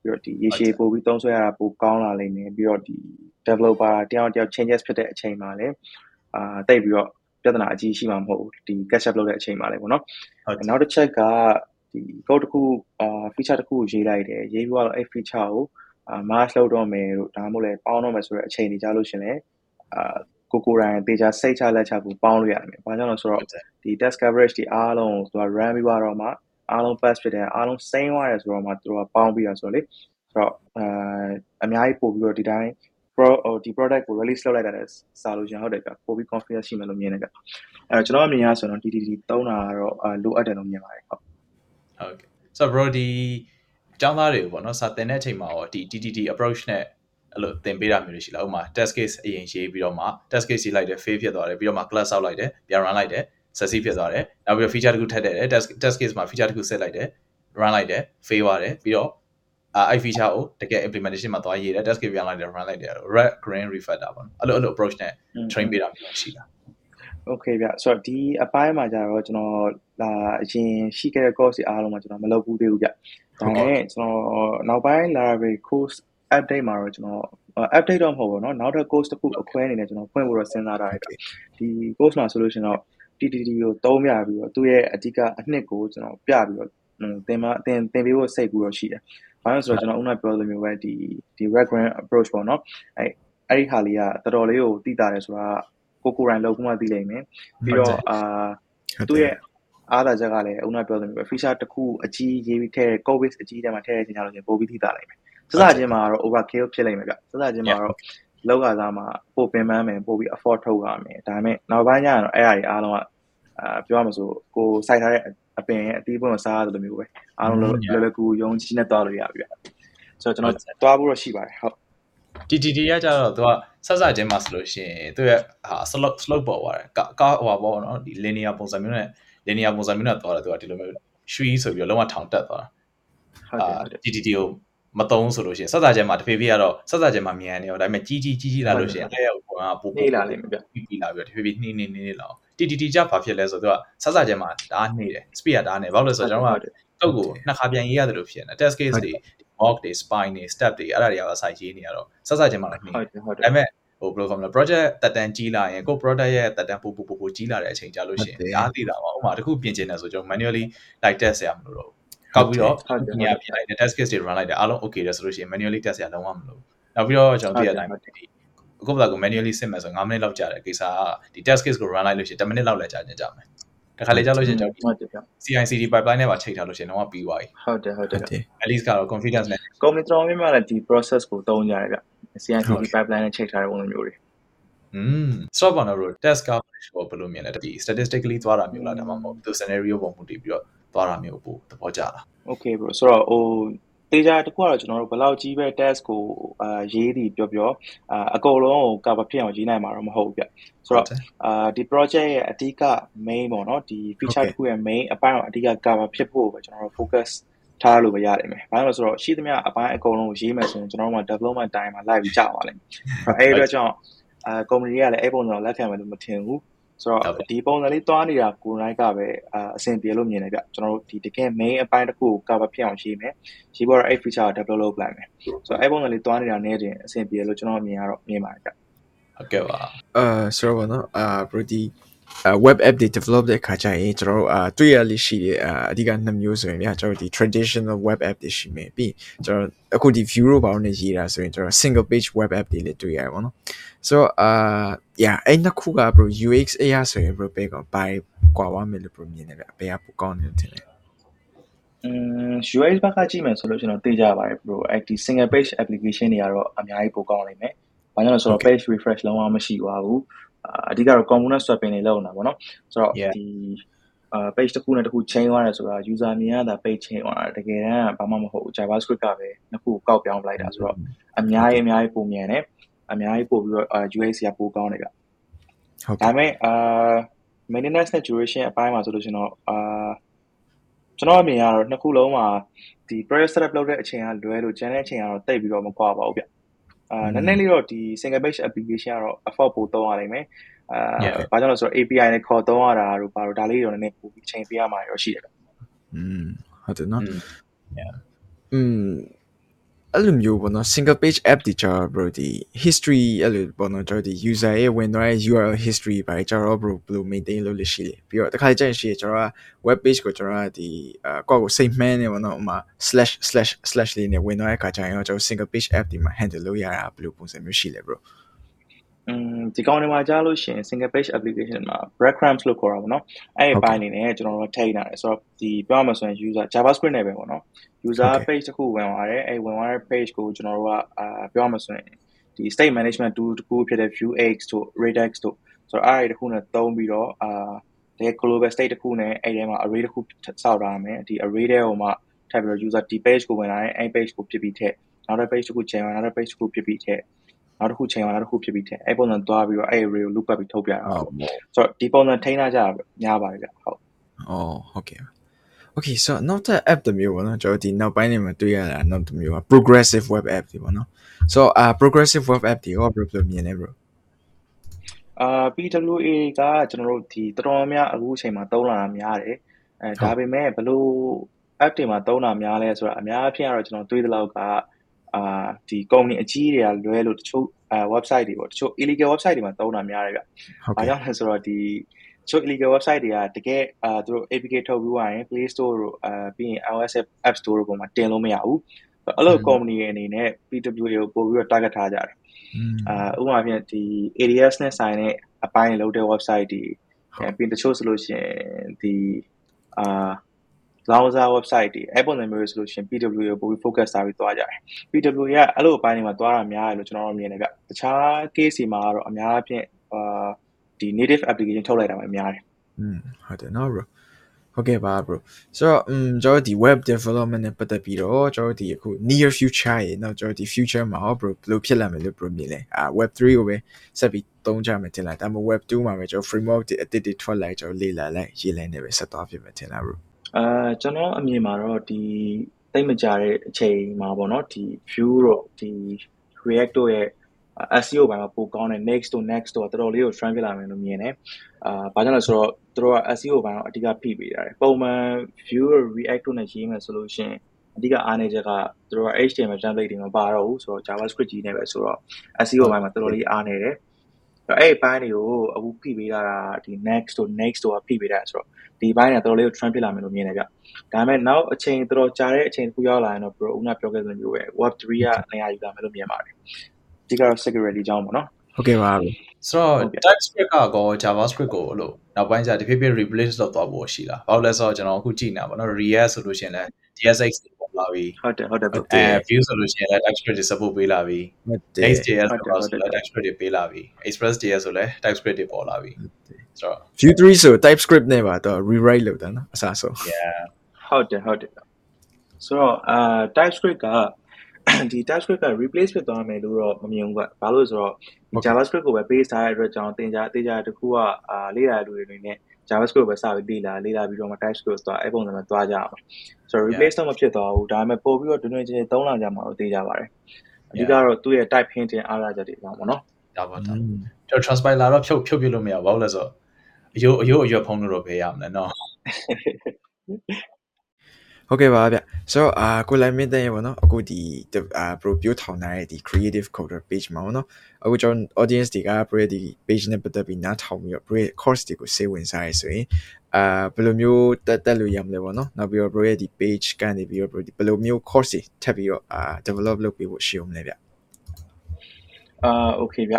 ပြီးတော့ဒီရေရှည်ပို့ပြီးသုံးဆွဲရတာပိုကောင်းလာလိမ့်မယ်ပြီးတော့ဒီ developer တယောက်တယောက် changes ဖြစ်တဲ့အချိန်မှာလည်းအာတိတ်ပြီးတော့ပြဿနာအကြီးရှိမှာမဟုတ်ဘူးဒီ catch up လုပ်တဲ့အချိန်မှာလည်းပေါ့နော်နောက်တစ်ချက်ကဒီ code တစ်ခုအာ feature တစ်ခုကိုရေးလိုက်တယ်ရေးပြီးတော့အဲ့ feature ကိုအာ mass လုပ်တော့မယ်လို့ဒါမှမဟုတ်လည်းပေါင်းတော့မယ်ဆိုတဲ့အချိန်တွေကြာလို့ရှင်လည်းအာ ကိုကိုရိုင်းတေချာစိတ်ချလက်ချကိုပေါင်းလို့ရတယ်။ဘာကြောင့်လဲဆိုတော့ဒီ test coverage ဒီအားလုံးသူက run ပြီးတော့မှအားလုံး pass ဖြစ်တယ်အားလုံး same သွားတယ်ဆိုတော့မှသူကပေါင်းပြီးတာဆိုတော့လေဆိုတော့အာအများကြီးပို့ပြီးတော့ဒီတိုင်း pro ဒီ product ကို release လုပ်လိုက်တာလည်းစာလို့ရှင်ဟုတ်တယ်ဗျပို့ပြီး confidence ရှိမယ်လို့မြင်တယ်ဗျအဲကျွန်တော်အမြင်ရဆိုတော့ DDD သုံးတာကတော့လိုအပ်တယ်လို့မြင်ပါတယ်ဟုတ်ဟုတ်ကဲ့ဆိုတော့ bro ဒီအကြောင်းသားတွေကိုပေါ့နော်စာသင်တဲ့အချိန်မှာရောဒီ DDD approach နဲ့ အဲ့လိုသင်ပေးတာမျိုးတွေရှိလားဥပမာ test case အရင်ရေးပြီးတော့မှ test case ရေးလိုက်တယ် fail ဖြစ်သွားတယ်ပြီးတော့မှ class ဆောက်လိုက်တယ်ပြန် run လိုက်တယ် succeed ဖြစ်သွားတယ်နောက်ပြီးတော့ feature တစ်ခုထပ်တယ် test test case မှာ feature တစ်ခု set လိုက်တယ် run လိုက်တယ် fail သွားတယ်ပြီးတော့အဲ့ feature ကိုတကယ် implementation မှာသွားရေးတယ် test case ပြန်လိုက်တယ် run လိုက်တယ် red green refactor ပေါ့အဲ့လိုအဲ့လို approach နဲ့ train ပေးတာမျိုးရှိလားโอเคဗျဆိုတော့ဒီအပိုင်းမှာကျတော့ကျွန်တော်လာအရင်ရှိခဲ့တဲ့ course တွေအားလုံးမှာကျွန်တော်မလုပ်ဘူးသေးဘူးဗျဒါနဲ့ကျွန်တော်နောက်ပိုင်း Laravel course update မှာတော့ကျွန်တော် update တော့မဟုတ်ဘူးเนาะနောက်ထပ် course တစ်ခုအခွဲအနေနဲ့ကျွန်တော်ဖွင့်ဖို့တော့စဉ်းစားထားတယ်ဗျဒီ course မှာဆိုလို့ရှင်တော့ TTD ကိုသုံးပြပြီးတော့သူ့ရဲ့အဓိကအနှစ်ကိုကျွန်တော်ပြပြီးတော့သင်မသင်သင်ပေးဖို့စိတ်ကူတော့ရှိတယ်။ဘာလို့ဆိုတော့ကျွန်တော်ဥနာပြောလိုမျိုးပဲဒီဒီ recurrent approach ပေါ့နော်။အဲအဲ့ဒီဟာလေးကတော်တော်လေးကိုသိတာတယ်ဆိုတာကိုကိုရိုင်းလောက်မှသိလိမ့်မယ်။ပြီးတော့အာသူ့ရဲ့အားသာချက်ကလည်းဥနာပြောလိုမျိုးပဲ feature တစ်ခုအကြီးရေးပြီးထည့် covid အကြီးတဲမှာထည့်ရခြင်းကြလို့ရှင်ပို့ပြီးသိတာလိမ့်မယ်။ စစချင်းမှာတော့ overkill ဖြစ်လိမ့်မယ်ဗျ။စစချင်းမှာတော့လောက်ကစားမှာပို့ပင်ပန်းမယ်ပို့ပြီး afford ထုတ်ရမယ်။ဒါပေမဲ့နောက်ပိုင်းကျရင်တော့အဲ့အရာတွေအားလုံးကအာပြောရမဆိုကိုစိုက်ထားတဲ့အပင်ရဲ့အသီးပွင့်ကိုစားရတယ်လို့မျိုးပဲအားလုံးလွယ်လွယ်ကူယုံကြည်နဲ့သွားလို့ရပြီဗျဆိုတော့ကျွန်တော်သွားဖို့တော့ရှိပါတယ်ဟုတ် TTD ကကြတော့သူကဆက်ဆက်ချင်းမှာဆိုလို့ရှိရင်သူရဲ့ဟာ slope slope ပေါ်သွားတယ်ကာဟိုပါပေါ့နော်ဒီ linear ပုံစံမျိုးနဲ့ linear ပုံစံမျိုးနဲ့သွားတယ်သူကဒီလိုမျိုးရွှီဆိုပြီးတော့လုံးဝထောင်တက်သွားတာဟုတ်တယ် TTD ကို မသုံးဆိုလို့ရှိရင်ဆက်စားချက်မှာတဖေးဖေးကတော့ဆက်စားချက်မှာမြန်နေရောဒါပေမဲ့ကြီးကြီးကြီးကြီးလာလို့ရှိရင်အဲ့ရကိုကပို့ပို့လာလိမ့်မယ်ဗျပြီးပြီးလာပြီးတဖေးဖေးနှင်းနှင်းနှင်းနှင်းလာအောင်တီတီတီကြဘာဖြစ်လဲဆိုတော့ဆက်စားချက်မှာဒါနှေးတယ် speed ကဒါနှေးဘာလို့လဲဆိုတော့ကျွန်တော်ကတုတ်ကိုနှစ်ခါပြန်ရေးရတယ်လို့ဖြစ်နေ test case တွေ mock တွေ spine တွေ step တွေအဲ့ဒါတွေကစာရေးနေရတော့ဆက်စားချက်မှာလည်းနှေးဟုတ်တယ်ဟုတ်တယ်ဒါပေမဲ့ဟိုဘယ်လိုခေါ်မလဲ project တက်တန်းကြီးလာရင်ကို product ရဲ့တက်တန်းပို့ပို့ပို့ပို့ကြီးလာတဲ့အချိန်ကြာလို့ရှိရင်အားသိတာပါဥပမာတခုပြင်ချင်တယ်ဆိုကျွန်တော် manually like test ရမလို့တော့ ကောက်ပြီးတော့ညာပြလိုက်တယ် test case တွေ run လိုက်တယ်အားလုံး okay တယ်ဆိုလို့ရှိရင် manually test ရလုံးဝမလို့နောက်ပြီးတော့ကျွန်တော်ပြတဲ့အတိုင်းဒီအခုပလာကို manually စစ်မယ်ဆို9မိနစ်လောက်ကြာတယ်ကိစ္စကဒီ test case ကို run လိုက်လို့ရှိရင်10မိနစ်လောက်လည်းကြာနေကြမယ်တခါလေကြာလို့ရှိရင်ကျွန်တော် CI/CD pipeline နဲ့ပါချိန်ထားလို့ရှိရင်တော့ပြီးသွားပြီဟုတ်တယ်ဟုတ်တယ် at least ကတော့ confidence နဲ့ company တော်များများလည်းဒီ process ကိုသုံးကြရတယ်ဗျ CI/CD pipeline နဲ့ချိန်ထားတဲ့ပုံစံမျိုးတွေอืม stop on the road test coverage ကိုဘယ်လိုမြင်လဲဒီ statistically သွားတာမျိုးလားဒါမှမဟုတ်သူ scenario ပုံမူတည်ပြီးတော့ သွားတာမျိုးပို့သဘောကျလား Okay bro ဆိုတော့ဟိုတေချာတခုကတော့ကျွန်တော်တို့ဘယ်လောက်ကြီးပဲ test ကိုအာရေးသည်ပြောပြောအာအကုန်လုံးကို cover ဖြစ်အောင်ရေးနိုင်မှာတော့မဟုတ်ဘူးဗျဆိုတော့အာဒီ project ရဲ့အဓိက main ပေါ့နော်ဒီ feature တစ်ခုရဲ့ main အပိုင်းတော့အဓိက cover ဖြစ်ဖို့ပဲကျွန်တော်တို့ focus ထားလို့ပဲရတယ်မယ်။ဘာလို့လဲဆိုတော့ရှိသမျှအပိုင်းအကုန်လုံးကိုရေးမယ်ဆိုရင်ကျွန်တော်တို့က development time မှာလိုက်ပြီးကြာသွားလိမ့်မယ်။အဲဒီအတွက်ကြောင့်အာ company တွေကလည်းအဲ့ပုံစံကိုလက်ခံမယ်လို့မထင်ဘူး ဆိုတော့ဒီပုံစံလေးသွားနေတာကိုယ်နိုင်ကပဲအဆင်ပြေလို့မြင်တယ်ဗျကျွန်တော်တို့ဒီတကယ် main အပိုင်းတစ်ခုကို cover ဖြစ်အောင်ရေးမယ်ရေးပေါ်တော့အဲ့ feature ကို develop လုပ်လိုက်မယ်ဆိုတော့အဲ့ပုံစံလေးသွားနေတာနဲ့တင်အဆင်ပြေလို့ကျွန်တော်မြင်ရတော့မြင်ပါတယ်ဗျဟုတ်ကဲ့ပါအာဆိုတော့နော်အာ Brody web app တွေ develop တဲ့အခါကျရင်ကျွန်တော်တို့အာတွေ့ရလိရှိတယ်အာအဓိကနှစ်မျိုးဆိုရင်ဗျာကျွန်တော်ဒီ traditional web app တွေရှိမယ်ပြီးကျွန်တော်အခုဒီ view တို့ဘာလို့နေရေးတာဆိုရင်ကျွန်တော် single page web app တွေလည်းတွေ့ရတယ်ပေါ့နော်ဆိုတော့အာ yeah အဲ့နှစ်ခုက bro UX အရာဆိုရင် bro ဘယ်ကောင်ဘာကွာဝမယ်လို့ bro မြင်တယ်ဗျဘယ်ကပိုကောင်းတယ်ထင်လဲอืม UX ဘက်ကကြည့်မယ်ဆိုလို့ကျွန်တော်သိကြပါတယ် bro အဲ့ဒီ single page application တွေကတော့အများကြီးပိုကောင်းနိုင်မယ်ဘာကြောင့်လဲဆိုတော့ page refresh လုံးဝမရှိပါဘူး အဓိကတော့ component swapping တွေလုပ်နေတာပေါ့နော်ဆိုတော့ဒီအာ page တစ်ခုနဲ့တစ်ခု chain သွားတယ်ဆိုတာ user မြင်ရတာ page chain သွားတာတကယ်တမ်းကဘာမှမဟုတ်ဘူး JavaScript ကပဲနှစ်ခုကောက်ပြောင်းလိုက်တာဆိုတော့အများကြီးအများကြီးပုံမြန်တယ်အများကြီးပို့ပြီးတော့ UX ကပိုကောင်းတယ်ဗျဟုတ်ဒါပေမဲ့အာ maintenance နဲ့ duration အပိုင်းမှာဆိုလို့ရှင်တော့အာကျွန်တော်အမြင်ကတော့နှစ်ခုလုံးမှာဒီ project setup လုပ်တဲ့အချိန်ကလွဲလို့ကျန်တဲ့အချိန်ကတော့တိတ်ပြီးတော့မကွာပါဘူးဗျ အာနည်းနည်းလေးတော့ဒီ single page application ကတော့ effort ပိုသုံးရနိုင်မယ်အာဘာကြောင့်လဲဆိုတော့ API နဲ့ခေါ်သုံးရတာတို့ဘာလို့ဒါလေးတော့နည်းနည်းပိုပြီးချိန်ပေးရမှာရောရှိတယ်ဗျอืมဟုတ်တယ်နော်อืม အဲ့လိုမျိုးပေါ့နော် single page app ဒီကြတော့ bro ဒီ history အဲ့လိုပေါ့နော်ကျွန်တော်ဒီ user ရဲ့ဝင်သွားတဲ့ URL history ဘာကြတော့ bro ဘယ်လို maintain လုပ်လို့ရှိလဲပြီးတော့တစ်ခါကြရင်ရှိကျွန်တော်က web page ကိုကျွန်တော်ကဒီအကောက်ကိုစိတ်မှန်းနေပေါ့နော်ဥမာ slash slash slash လေးနဲ့ဝင်သွားတဲ့အခါကျရင်ကျွန်တော် single page app ဒီမှာ handle လုပ်ရတာဘယ်လိုပုံစံမျိုးရှိလဲ bro อืมဒီကောင်တွေမှာကြားလို့ရှိရင် single page application မှာ breadcrumbs လို့ခေါ်တာပေါ့နော်အဲ့ဒီပိုင်းအနေနဲ့ကျွန်တော်တို့ထိန်းထားတယ်ဆိုတော့ဒီပြောရမှာဆိုရင် user javascript နဲ့ပဲပေါ့နော် user page တစ်ခုဝင်သွားတယ်အဲ့ဝင်သွားတဲ့ page ကိုကျွန်တော်တို့ကအာပြောရမှာဆိုရင်ဒီ state management tool တစ်ခုဖြစ်တဲ့ Vuex တို့ Redux တို့ဆိုတော့အဲ့ဒီတစ်ခုနဲ့သုံးပြီးတော့အာဒီ global state တစ်ခုနဲ့အဲ့ထဲမှာ array တစ်ခုစောက်ထားမယ်ဒီ array ထဲကိုမှထပ်ပြီးတော့ user ဒီ page ကိုဝင်လာရင်အဲ့ page ကိုဖြစ်ပြီးထည့်နောက်တစ် page တစ်ခုချိန်အောင်နောက်တစ် page တစ်ခုဖြစ်ပြီးထည့် နောက်တစ်ခုချိန်အောင်နောက်တစ်ခုဖြစ်ပြီးထည့်အဲ့ပုံစံသွားပြီးတော့အဲ့ array ကို loop ပတ်ပြီးထုတ်ပြတာဟုတ်ဆိုတော့ဒီပုံစံထိန်းထားကြများပါတယ်ဗျဟုတ်အော်ဟုတ်ကဲ့ Okay so နောက်ထပ် app တစ်မျိုးပေါ့နော်ကျွန်တော်ဒီနောက်ပိုင်းနေမှာတွေ့ရတာနောက်တစ်မျိုးက progressive web app တွေပေါ့နော် so အာ progressive web app တွေရောဘယ်လိုမြင်လဲ bro အာ PWA ကကျွန်တော်တို့ဒီတော်တော်များအခုအချိန်မှာသုံးလာတာများတယ်အဲဒါပေမဲ့ဘလို့ app တွေမှာသုံးတာများလဲဆိုတော့အများအပြားတော့ကျွန်တော်တွေးသလောက်က အာဒီ company အကြီးတွေကလွဲလို့တချို့အဲ website တွေပေါ့တချို့ illegal website တွေမှာသုံးတာများတယ်ဗျ။ဘာကြောင့်လဲဆိုတော့ဒီချို့ illegal website တွေကတကယ်အာသူတို့ APK ထုတ်ပြီးသွားရင် Play Store တို့အာပြီးရင် iOS App Store တို့ပေါ်မှာတင်လို့မရဘူး။အဲ့လို company တွေအနေနဲ့ PWA ကိုပို့ပြီးတော့ target ထားကြတယ်။အာဥပမာဖြင့်ဒီ ADS နဲ့ဆိုင်တဲ့အပိုင်းလုပ်တဲ့ website တွေပြီးတချို့ဆိုလို့ရှိရင်ဒီအာ browser website တွေအဲ့ပုံစံမျိုးဆိုလို့ရှိရင် PWA ကိုပိုပြီး focus ထားပြီးသွားကြတယ် PWA ကအဲ့လိုအပိုင်းတွေမှာသွားတာများတယ်လို့ကျွန်တော်တို့မြင်တယ်ဗျတခြား case တွေမှာကတော့အများအပြားအာဒီ native application ထုတ်လိုက်တာပဲများတယ်อืมဟုတ်တယ်နော် bro ဟုတ်ကဲ့ပါ bro ဆိုတော့ um ကျွန်တော်ဒီ web development နဲ့ပတ်သက်ပြီးတော့ကျွန်တော်ဒီအခု near future ရေနောက်ကျွန်တော်ဒီ future မှာ bro ဘယ်လိုဖြစ်လာမယ်လို့ bro မြင်လဲအာ web 3ကိုပဲဆက်ပြီးသုံးကြမယ်ထင်လားဒါမှမဟုတ် web 2မှာပဲကျွန်တော် framework တွေအသစ်တွေထွက်လိုက်ကျွန်တော်လေ့လာလိုက်ရေးလိုက်နေပဲဆက်သွားဖြစ်မယ်ထင်လား bro အာ ကျွန်တော်အမြင်မှာတော့ ဒီ သိမကြတဲ့အချိန်မှာပေါ့နော် ဒီ view တော့ဒီ react တို့ရဲ့ SEO ဘိုင်းမှာ ပိုကောင်းတဲ့ next တို့ next တို့တော်တော်လေးကို strong ဖြစ်လာမယ်လို့ မြင်တယ် အာ ဘာကြောင့်လဲဆိုတော့ သူတို့က SEO ဘိုင်းကို အဓိက ဖိပေးရတယ် ပုံမှန် view တို့ react တို့နဲ့ ရေးမယ်ဆိုလို့ရှိရင် အဓိက အားနည်းချက်က သူတို့က HTML template တွေ မပါတော့ဘူးဆိုတော့ JavaScript ကြီးနဲ့ပဲဆိုတော့ SEO ဘိုင်းမှာ တော်တော်လေး အားနည်းတယ် အဲ့ဒီဘိုင်းတွေကိုအခုဖိပေးတာဒီ next တို့ next တို့ကဖိပေးတာဆိုတော့ဒီဘိုင်းကတော်တော်လေးကို trend ဖြစ်လာမယ်လို့မြင်တယ်ဗျဒါပေမဲ့နောက်အချိန်တော်တော်ကြာတဲ့အချိန်တစ်ခုရောက်လာရင်တော့ bro ဦးနာပြောခဲ့သလိုမျိုးပဲ web 3ကနေရာယူလာမယ်လို့မြင်ပါတယ်ဒီကတော့ security အကြောင်းပေါ့နော်ဟုတ်ကဲ့ပါဆိုတော့ TypeScript ကကော JavaScript ကိုလို့နောက်ပိုင်းကျတဖြည်းဖြည်း replace လုပ်သွားဖို့ရှိလားဘာလို့လဲဆိုတော့ကျွန်တော်အခုကြည့်နေတာပေါ့နော် React ဆိုလို့ရှိရင်လည်း DSX တွေပေါ် လာပြီဟုတ်တယ်ဟုတ်တယ်အဲ Vue ဆိုလို့ရှိရင်လည်း TypeScript တွေ support ပေးလာပြီ Next.js ဆိုတော့လည်း TypeScript တွေပေးလာပြီ Express.js ဆိုလည်း TypeScript တွေပေါ်လာပြီဆိုတော့ Vue 3ဆို TypeScript နဲ့ပါတော့ rewrite လုပ်တာနော်အစားဆုံး Yeah ဟုတ်တယ်ဟုတ်တယ်ဆိုတော့အာ TypeScript ကဒီ TypeScript က replace ဖြစ်သွားမယ်လို့တော့မမြင်ဘူးကဘာလို့ဆိုတော့ဒီ JavaScript ကိုပဲ base ထားတဲ့အတွက်ကြောင့်သင်ကြားတေးကြတခုကအာလေ့လာလူတွေအနေနဲ့ JavaScript ပဲစပြီးလေ့လာလေ့လာပြီးတော့မှ TypeScript သွားအဲ့ပုံစံနဲ့သွားကြအောင်ဆိုတော့ replace တော့မဖြစ်သွားဘူးဒါပေမဲ့ပို့ပြီးတော့တွင်တွင်ချင်းသုံးလာကြမှာတော့သိကြပါတယ်အဓိကတော့သူ့ရဲ့ type hint တင်အားရချက်တွေပေါ့နော်ဒါပါဒါကျွန်တော် transpiler တော့ဖြုတ်ဖြုတ်ပြလို့မရဘူးဘာလို့လဲဆိုတော့အယိုးအယိုးအရွက်ဖုံးလို့တော့ဘယ်ရမလဲနော် ဟုတ်ကဲ့ပါဗျဆိုတော့အာကိုလိုက်မင်းတဲ့ရေပေါ့နော်အခုဒီအာ pro ပြိုးထောင်ထားတဲ့ဒီ creative coder page မှာပေါ့နော်အခုကျွန်တော် audience တွေက pro ဒီ page နဲ့ပတ်သက်ပြီးနားထောင်ပြီးတော့ pro course တွေကိုစေဝင်စားရဆိုရင်အာဘယ်လိုမျိုးတက်တက်လို့ရမလဲပေါ့နော်နောက်ပြီးတော့ pro ရဲ့ဒီ page ကနေပြီးတော့ pro ဒီဘယ်လိုမျိုး course တွေထပ်ပြီးတော့အာ develop လုပ်ပေးဖို့ရှိအောင်လဲဗျ အာ okay ဗျ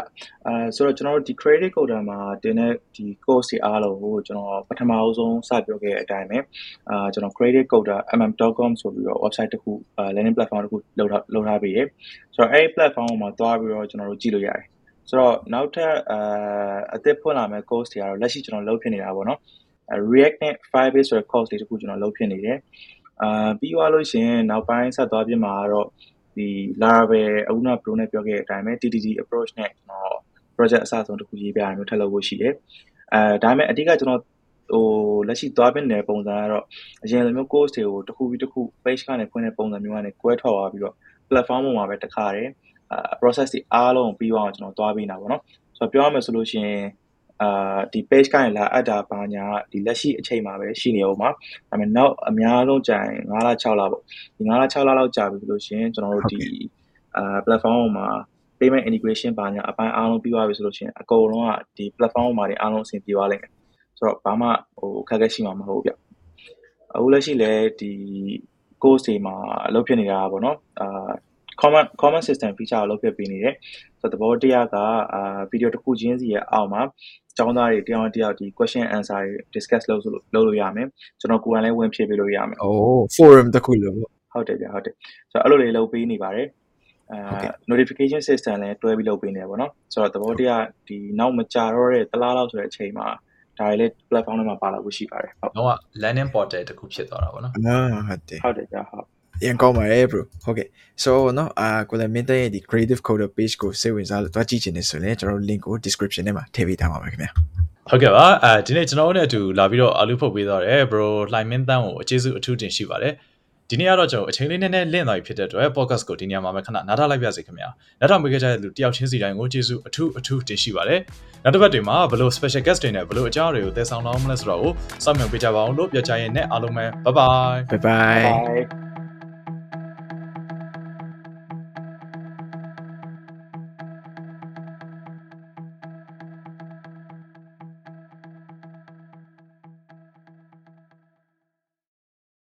အာဆိုတော့ကျွန်တော်တို့ဒီ credit coder မှာတင်တဲ့ဒီ course တွေအားလုံးကိုကျွန်တော်ပထမအဆုံးစပြောခဲ့တဲ့အတိုင်းပဲအာကျွန်တော် credit coder mm.com ဆိုပြီးတော့ website တစ်ခုအာ learning platform တစ်ခုလုပ်ထားလုပ်ထားပေးရဆိုတော့အဲ့ဒီ platform မှာတွားပြီးတော့ကျွန်တော်တို့ကြည့်လို့ရတယ်ဆိုတော့နောက်ထပ်အာအသစ်ဖွင့်လာမယ့် course တွေကတော့လက်ရှိကျွန်တော်လုပ်ဖြစ်နေတာပေါ့နော် React နဲ့ Firebase ဆိုတဲ့ course တွေတခုကျွန်တော်လုပ်ဖြစ်နေတယ်အာပြီးသွားလို့ရှိရင်နောက်ပိုင်းဆက်သွားပြင်မှာတော့ ဒီ Laravel အခုန Pro နဲ့ပြောခဲ့တဲ့အတိုင်းပဲ TTD approach နဲ့ကျွန်တော် project အစဆုံးတစ်ခုရေးပြရမျိုးထပ်လုပ်ဖို့ရှိတယ်အဲဒါပေမဲ့အဓိကကျွန်တော်ဟိုလက်ရှိသွားပြနေတဲ့ပုံစံကတော့အရင်လိုမျိုး course တွေကိုတစ်ခုပြီးတစ်ခု page ကနေဖွင့်တဲ့ပုံစံမျိုးကနေကွဲထွက်သွားပြီးတော့ platform ပေါ်မှာပဲတခါတည်းအာ process တွေအားလုံးပြီးအောင်ကျွန်တော်သွားပြီးနေတာပေါ့နော်ဆိုတော့ပြောရမယ်ဆိုလို့ရှိရင် အာဒီ page ကနေလာအပ်တာဘာညာဒီလက်ရှိအချိန်မှာပဲရှိနေအောင်ပါဒါပေမဲ့နောက်အများဆုံးကြာရင်9လ6လပေါ့ဒီ9လ6လလောက်ကြာပြီဆိုလို့ရှိရင်ကျွန်တော်တို့ဒီအာ platform ပေါ်မှာ payment integration ဘာညာအပိုင်းအားလုံးပြီးသွားပြီဆိုလို့ရှိရင်အကုန်လုံးကဒီ platform ပေါ်မှာတွေအားလုံးအဆင်ပြေသွားလိမ့်မယ်ဆိုတော့ဘာမှဟိုခက်ခဲရှိမှာမဟုတ်ဘူးဗျအခုလက်ရှိလဲဒီ course တွေမှာအလုပ်ဖြစ်နေတာပေါ့နော်အာ common common system feature ကိုလုပ်ဖြစ်ပေးနေတယ်ဆိုတော့သဘောတရားကအာ video တစ်ခုချင်းစီရဲ့အောက်မှာကျောင်းသားတွေတယောက်တစ်ယောက်ဒီ question answer တွေ discuss လုပ်လို့လုပ်လို့ရမယ်ကျွန်တော်ကိုယ်တိုင်လည်းဝင်ဖြည့်ပေးလို့ရမယ်โอ้ forum တစ်ခုလို့ပေါ့ဟုတ်တယ်ဗျဟုတ်တယ်ဆိုတော့အဲ့လိုလေးလုပ်ပေးနေပါတယ်အဲဟုတ်ကဲ့ notification system လည်းတွဲပြီးလုပ်ပေးနေတယ်ပေါ့နော်ဆိုတော့သဘောတရားဒီနောက်မကြာတော့တဲ့တစ်လားလောက်ဆိုတဲ့အချိန်မှာဒါတွေလည်း platform ထဲမှာပါလာဖို့ရှိပါတယ်ဟုတ်တော့ landing portal တစ်ခုဖြစ်သွားတာပေါ့နော်အာဟုတ်တယ်ဟုတ်တယ်ဗျဟုတ် ရင်ကောင်းပါတယ် bro ဟုတ်ကဲ့ so နော်အာကိုလည်းမင်းတရဲ့ဒီ creative coder page ကိုစိတ်ဝင်စားလို့တွားကြည့်ချင်နေဆိုရင်ကျွန်တော်တို့ link ကို description ထဲမှာထည့်ပေးထားပါမယ်ခင်ဗျာဟုတ်ကဲ့ပါအဲဒီနေ့ကျွန်တော်တို့နဲ့အတူလာပြီးတော့အလူဖုတ်ပေးသွားတယ် bro လှိုင်မင်းတန်းကိုအကျေးဇူးအထူးတင်ရှိပါတယ်ဒီနေ့ကတော့ကျွန်တော်အချိန်လေးနည်းနည်းလင့်သွားပြီဖြစ်တဲ့အတွက် podcast ကိုဒီနေ့မှာပဲခဏနားထားလိုက်ပါစေခင်ဗျာနောက်တော့မိခဲ့ကြတဲ့လူတယောက်ချင်းစီတိုင်းကိုကျေးဇူးအထူးအထူးတင်ရှိပါတယ်နောက်တစ်ပတ်တွင်မှာဘလို့ special guest တွေနဲ့ဘလို့အကြောင်းတွေကိုသယ်ဆောင်တော့မလဲဆိုတော့ကိုစောင့်မျှော်ပေးကြပါအောင်လို့ပြောချင်ရင်လည်းအားလုံးပဲ bye bye bye bye